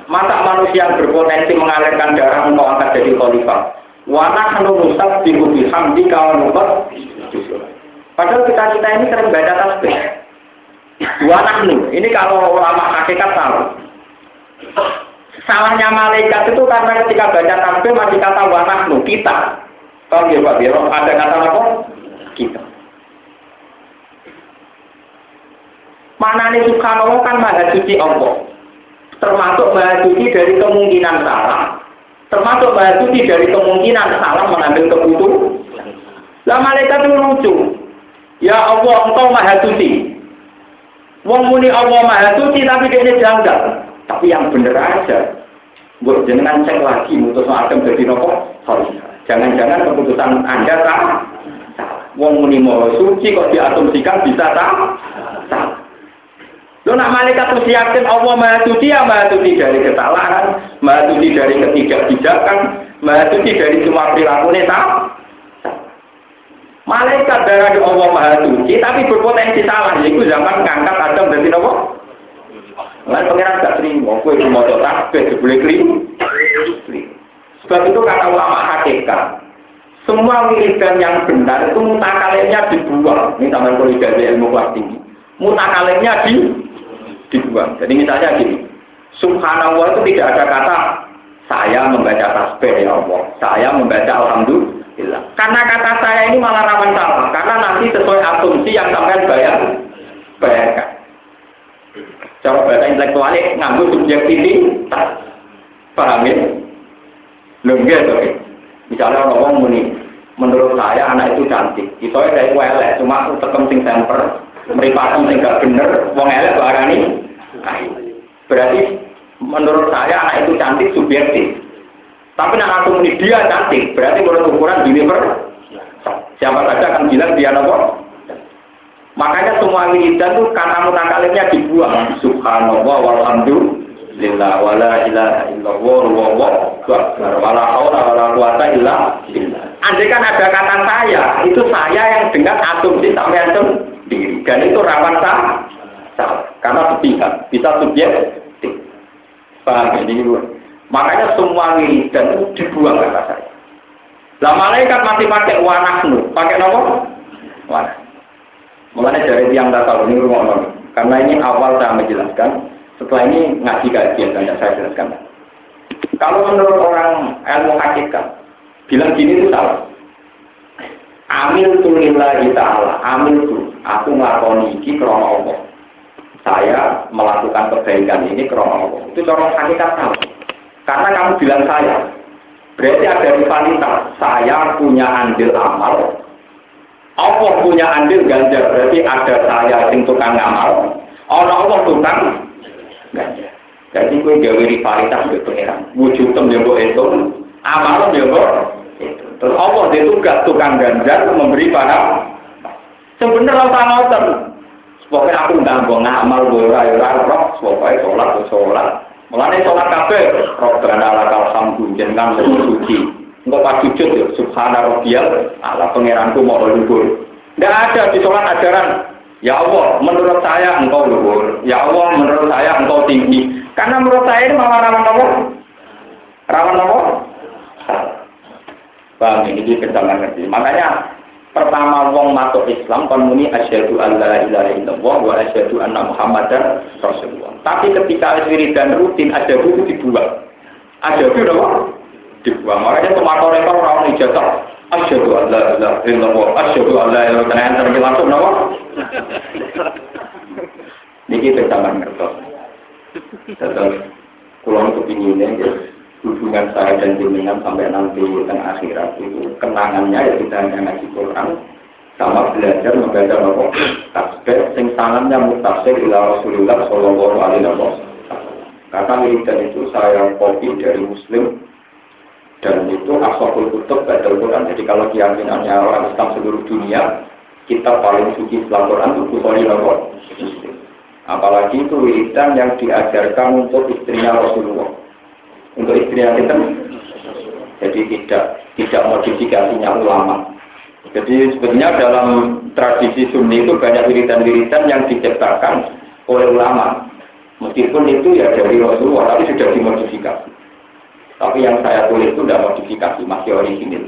[SPEAKER 2] masa manusia yang berpotensi mengalirkan darah untuk angkat jadi khalifah. Wana hanu musab bihubi hamdi kawan Padahal kita kita ini sering baca tasbih. Dua nahnu. Ini kalau ulama hakikat tahu. Salahnya malaikat itu karena ketika baca tasbih masih kata wa nahnu, kita. Tahu ya Pak? Ada kata apa? Kita. Mana nih subhanallah kan maha suci Allah. Termasuk maha suci dari kemungkinan salah. Termasuk maha suci dari kemungkinan salah mengambil keputusan. Lah malaikat itu lucu. Ya Allah, engkau maha suci. Wong muni Allah Maha Suci tapi dia janggal. Tapi yang bener aja. Buat jenengan cek lagi mutus Adam jadi nopo. Jangan-jangan keputusan Anda salah. Wong muni Maha Suci kok diasumsikan bisa salah. Lo nak malaikat terus yakin Allah Maha Suci ya Maha Suci dari kesalahan, Maha Suci dari ketidakbijakan, Maha Suci dari semua perilaku salah. Malaikat darah Allah Maha Suci, tapi berpotensi salah. Itu zaman ngangkat Adam dari nopo. Lain pengiran gak terima, kue itu mau tasbih, boleh keliru. Sebab itu kata ulama hakikat, semua wiridan yang benar itu mutakalimnya dibuang. Ini sama kuliah ilmu kelas tinggi. Mutakalimnya di dibuang. Jadi misalnya gini, Subhanallah itu tidak ada kata saya membaca tasbih ya Allah, saya membaca alhamdulillah karena kata saya ini malah rawan salah, karena nanti sesuai asumsi yang sampai bayar, bayarkan. Cara bahasa intelektualnya nganggu subjektivitas, paham ya? Lengge tuh. Misalnya orang ngomong menurut saya anak itu cantik. Itu ya kayak elek, cuma tekem sing temper, meripatem sing gak bener, wong elek barani. Berarti menurut saya anak itu cantik subjektif. Tapi nak aku dia cantik, berarti menurut ukuran gini per. Siapa saja akan bilang dia nopo. Makanya semua wiridan itu kata mutakalimnya dibuang. Subhanallah walhamdulillah wala ilaha illallah wallahu wala haula wala quwata illa billah. Andai kan ada kata saya, itu saya yang dengan asumsi sampai sendiri. Dan itu rawan salah. Karena sepihak, bisa subjektif. Paham ya? ini Makanya semua wiridan itu dibuang kata saya. Lah malaikat masih pakai wanahnu, pakai nomor wanah. Mulanya dari tiang tak tahu ini rumah Karena ini awal saya menjelaskan, setelah ini ngaji kajian banyak saya jelaskan. Kalau menurut orang ilmu hakikat, bilang gini itu salah. Amil tu lillahi ta'ala, amil tu, aku melakukan ini krono Allah. Saya melakukan kebaikan ini krono Allah. Itu cara hakikat salah. Karena kamu bilang saya, berarti ada rivalitas. Saya punya andil amal, Allah punya andil ganjar, berarti ada saya yang tukang ngamal, orang Allah tukang ganjar. Jadi gue gawe rivalitas di pengiran. Wujud tem itu, amal itu. Terus Allah dia tugas tukang ganjar memberi pada sebenarnya orang ngoten. Pokoknya aku nggak mau ngamal gue rai rai roh, pokoknya sholat sholat. Mulane sholat kafe, roh berana lakal hamdu jenengan suci. Enggak pas sujud ya, subhana rabbiyal ala pangeranku mau luhur. Tidak ada di sholat ajaran, ya Allah, menurut saya engkau luhur. Ya Allah, menurut saya engkau tinggi. Karena menurut saya ini malah rawan apa? Rawan apa? Ini pertama ngerti. Makanya pertama wong masuk Islam kon muni asyhadu alla ilaha illallah wa asyhadu anna muhammadar rasulullah. Tapi ketika wiridan rutin ada buku dibuat. Ada itu apa? dibuang. Makanya tomato rekor orang ijazah. Asyhadu an la ilaha illallah, asyhadu an la ilaha illallah. Terus langsung napa? Niki teman ngertos. Terus kulon kepinginnya ya, hubungan saya dan jenengan sampai nanti tengah akhirat itu kenangannya ya kita hanya ngaji Quran sama belajar membaca nopo tasbih sing sangannya mutafsir ila Rasulullah sallallahu alaihi wasallam. Kata wiridan itu saya kopi dari Muslim dan itu asokul kutub badal Quran. Jadi kalau keyakinannya orang Islam seluruh dunia, kita paling suci setelah Quran itu Bukhari. Apalagi itu wiridan yang diajarkan untuk istrinya Rasulullah. Untuk istrinya kita, jadi tidak tidak modifikasinya ulama. Jadi sebenarnya dalam tradisi Sunni itu banyak wiridan-wiridan yang diciptakan oleh ulama. Meskipun itu ya dari Rasulullah, tapi sudah dimodifikasi. Tapi yang saya tulis itu tidak modifikasi, masih original.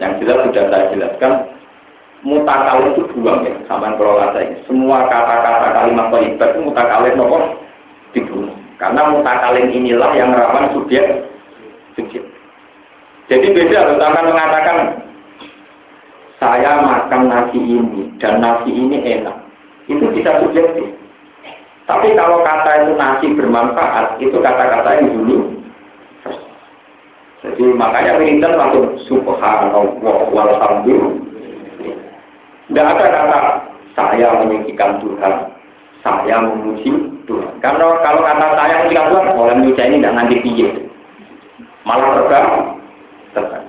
[SPEAKER 2] Yang jelas sudah saya jelaskan, mutakal itu buang ya, sama kata ini. Semua kata-kata kalimat toibat itu mutakalin nopo dibunuh. Karena mutakalin inilah yang rawan subjek subjek. Jadi beda, akan mengatakan saya makan nasi ini dan nasi ini enak. Itu bisa subjektif. Tapi kalau kata itu nasi bermanfaat, itu kata-kata yang dulu jadi makanya wiridan langsung subhanallah walhamdulillah. Tidak ada kata saya meninggikan Tuhan, saya memuji Tuhan. Karena kalau kata saya meninggikan Tuhan, Indonesia ini tidak nanti piye. Malah terbang, terbang.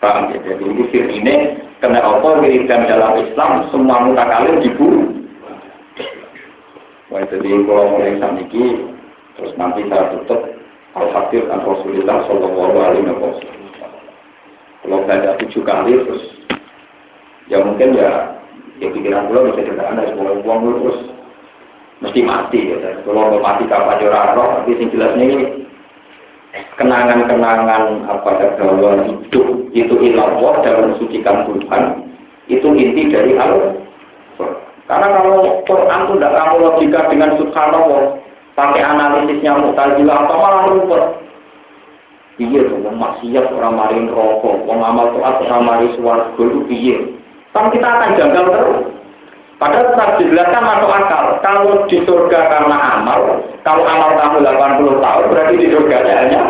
[SPEAKER 2] Paham ya? Jadi ini sir ini kena apa wiridan dalam Islam semua mutakalim dibunuh. Wah, jadi kalau mulai sampai terus nanti saya tutup Al-Fakir an Rasulullah Sallallahu Alaihi Wasallam. Kalau baca tujuh kali terus, ya mungkin ya, ya pikiran pulau bisa dikatakan dari semua uang terus mesti mati ya. Kalau mau mati kapan jurah roh, tapi sing jelas ini kenangan-kenangan apa dalam hidup itu ilallah dalam mensucikan Tuhan itu inti dari al Karena kalau Quran itu tidak kamu logika dengan subhanallah, pakai analisisnya mutazilah apa malah rumput iya dong maksiat orang marin rokok orang amal toat orang mari suwargo itu iya. Kan kita akan janggal terus Padahal tetap dijelaskan masuk akal. Kalau di surga karena amal, kalau amal kamu 80 tahun, berarti di surga hanya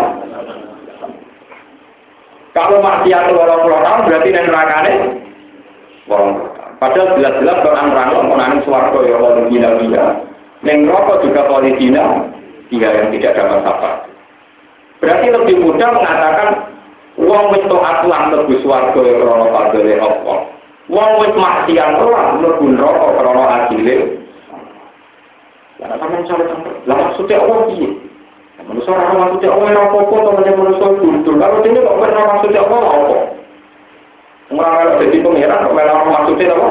[SPEAKER 2] Kalau maksiat wolong puluh tahun berarti wolong puluh tahun. Padahal jelas-jelas Quran nerangno menangis suarga ya Allah gila-gila. Yang rokok juga politina, dia yang tidak dapat apa. Berarti lebih mudah mengatakan uang wis taat lan mlebu swarga ya krana fadhile Allah. Wong wis maksiat lan mlebu neraka krana adile. Lah sampeyan cara Lah maksudnya Allah piye? Manusia orang maksudnya Allah yang apa-apa, temannya manusia gundul. Kalau ini kok pernah maksudnya Allah apa? Orang kalau jadi pengiran, kok malah maksudnya apa?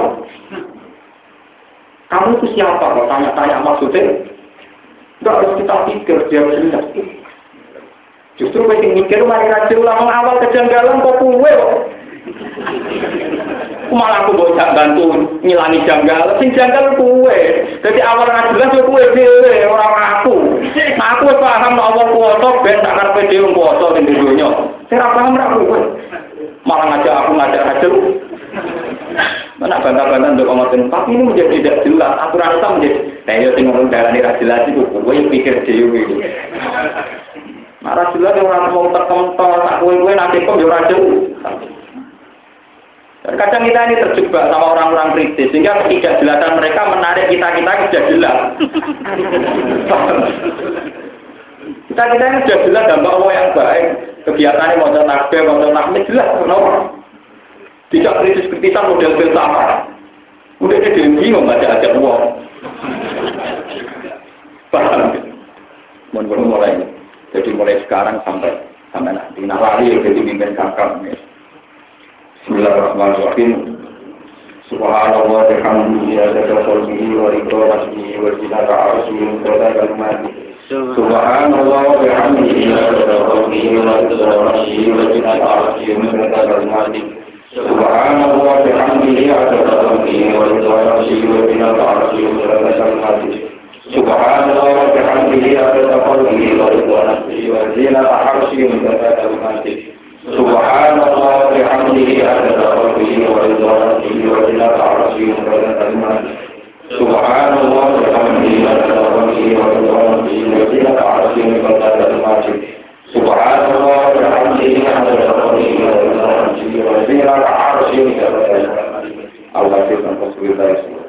[SPEAKER 2] Kamu itu siapa? Kalau tanya-tanya maksudnya, enggak harus kita pikir, dia jelas. Justru penting mikir, mari raja ulama awal kejanggalan kok kue kok. Malah aku mau bantu ngilangi janggal. Sing janggal kue jadi awal nggak jelas ya kue dewe orang aku. Aku paham Allah kuasa ben tak karpe dewe kuasa di dunia. Saya paham ra kue malah ngajak aku ngajak hasil mana bantah-bantah untuk ngomongin tapi ini menjadi tidak jelas. Aku rasa menjadi nah ya sing ngomong jalan ini jelas itu gue pikir dewe Nah, jelas orang mau terkental, tak kue-kue nanti kok ya rajin. Dan kita ini terjebak sama orang-orang kritis, sehingga ketidakjelasan mereka menarik kita-kita sudah jelas. kita kita ini sudah jelas dampak Allah yang baik. Kegiatan ini mau takbir, mau takmir jelas, kenapa? Tidak kritis-kritisan model filsafat. Udah dia bingung baca aja uang. Paham? Mau mulai. Jadi mulai sekarang sampai sampai nanti. Nah, lali jadi pimpin kakak. Bismillahirrahmanirrahim. Subhanallah wa bihamdihi adada khalqihi wa ridha nafsihi wa zinata arsyihi wa qadara kalimatihi. Subhanallah wa bihamdihi adada khalqihi wa ridha nafsihi wa zinata arsyihi wa qadara kalimatihi. Subhanallah wa bihamdihi adada khalqihi wa ridha nafsihi wa zinata arsyihi wa qadara kalimatihi. Subhanallah wa bihamdihi adada khalqihi wa ridha nafsihi wa zinata arsyihi wa qadara kalimatihi. سبحان الله بحمده عدد خلقه ورضا نفسه وزنة عرشه وزنة كلماته سبحان الله بحمده عدد خلقه ورضا نفسه وزنة عرشه وزنة كلماته سبحان الله بحمده عدد خلقه ورضا نفسه وزنة عرشه وزنة كلماته الله يسلمك تصوير الله يسلمك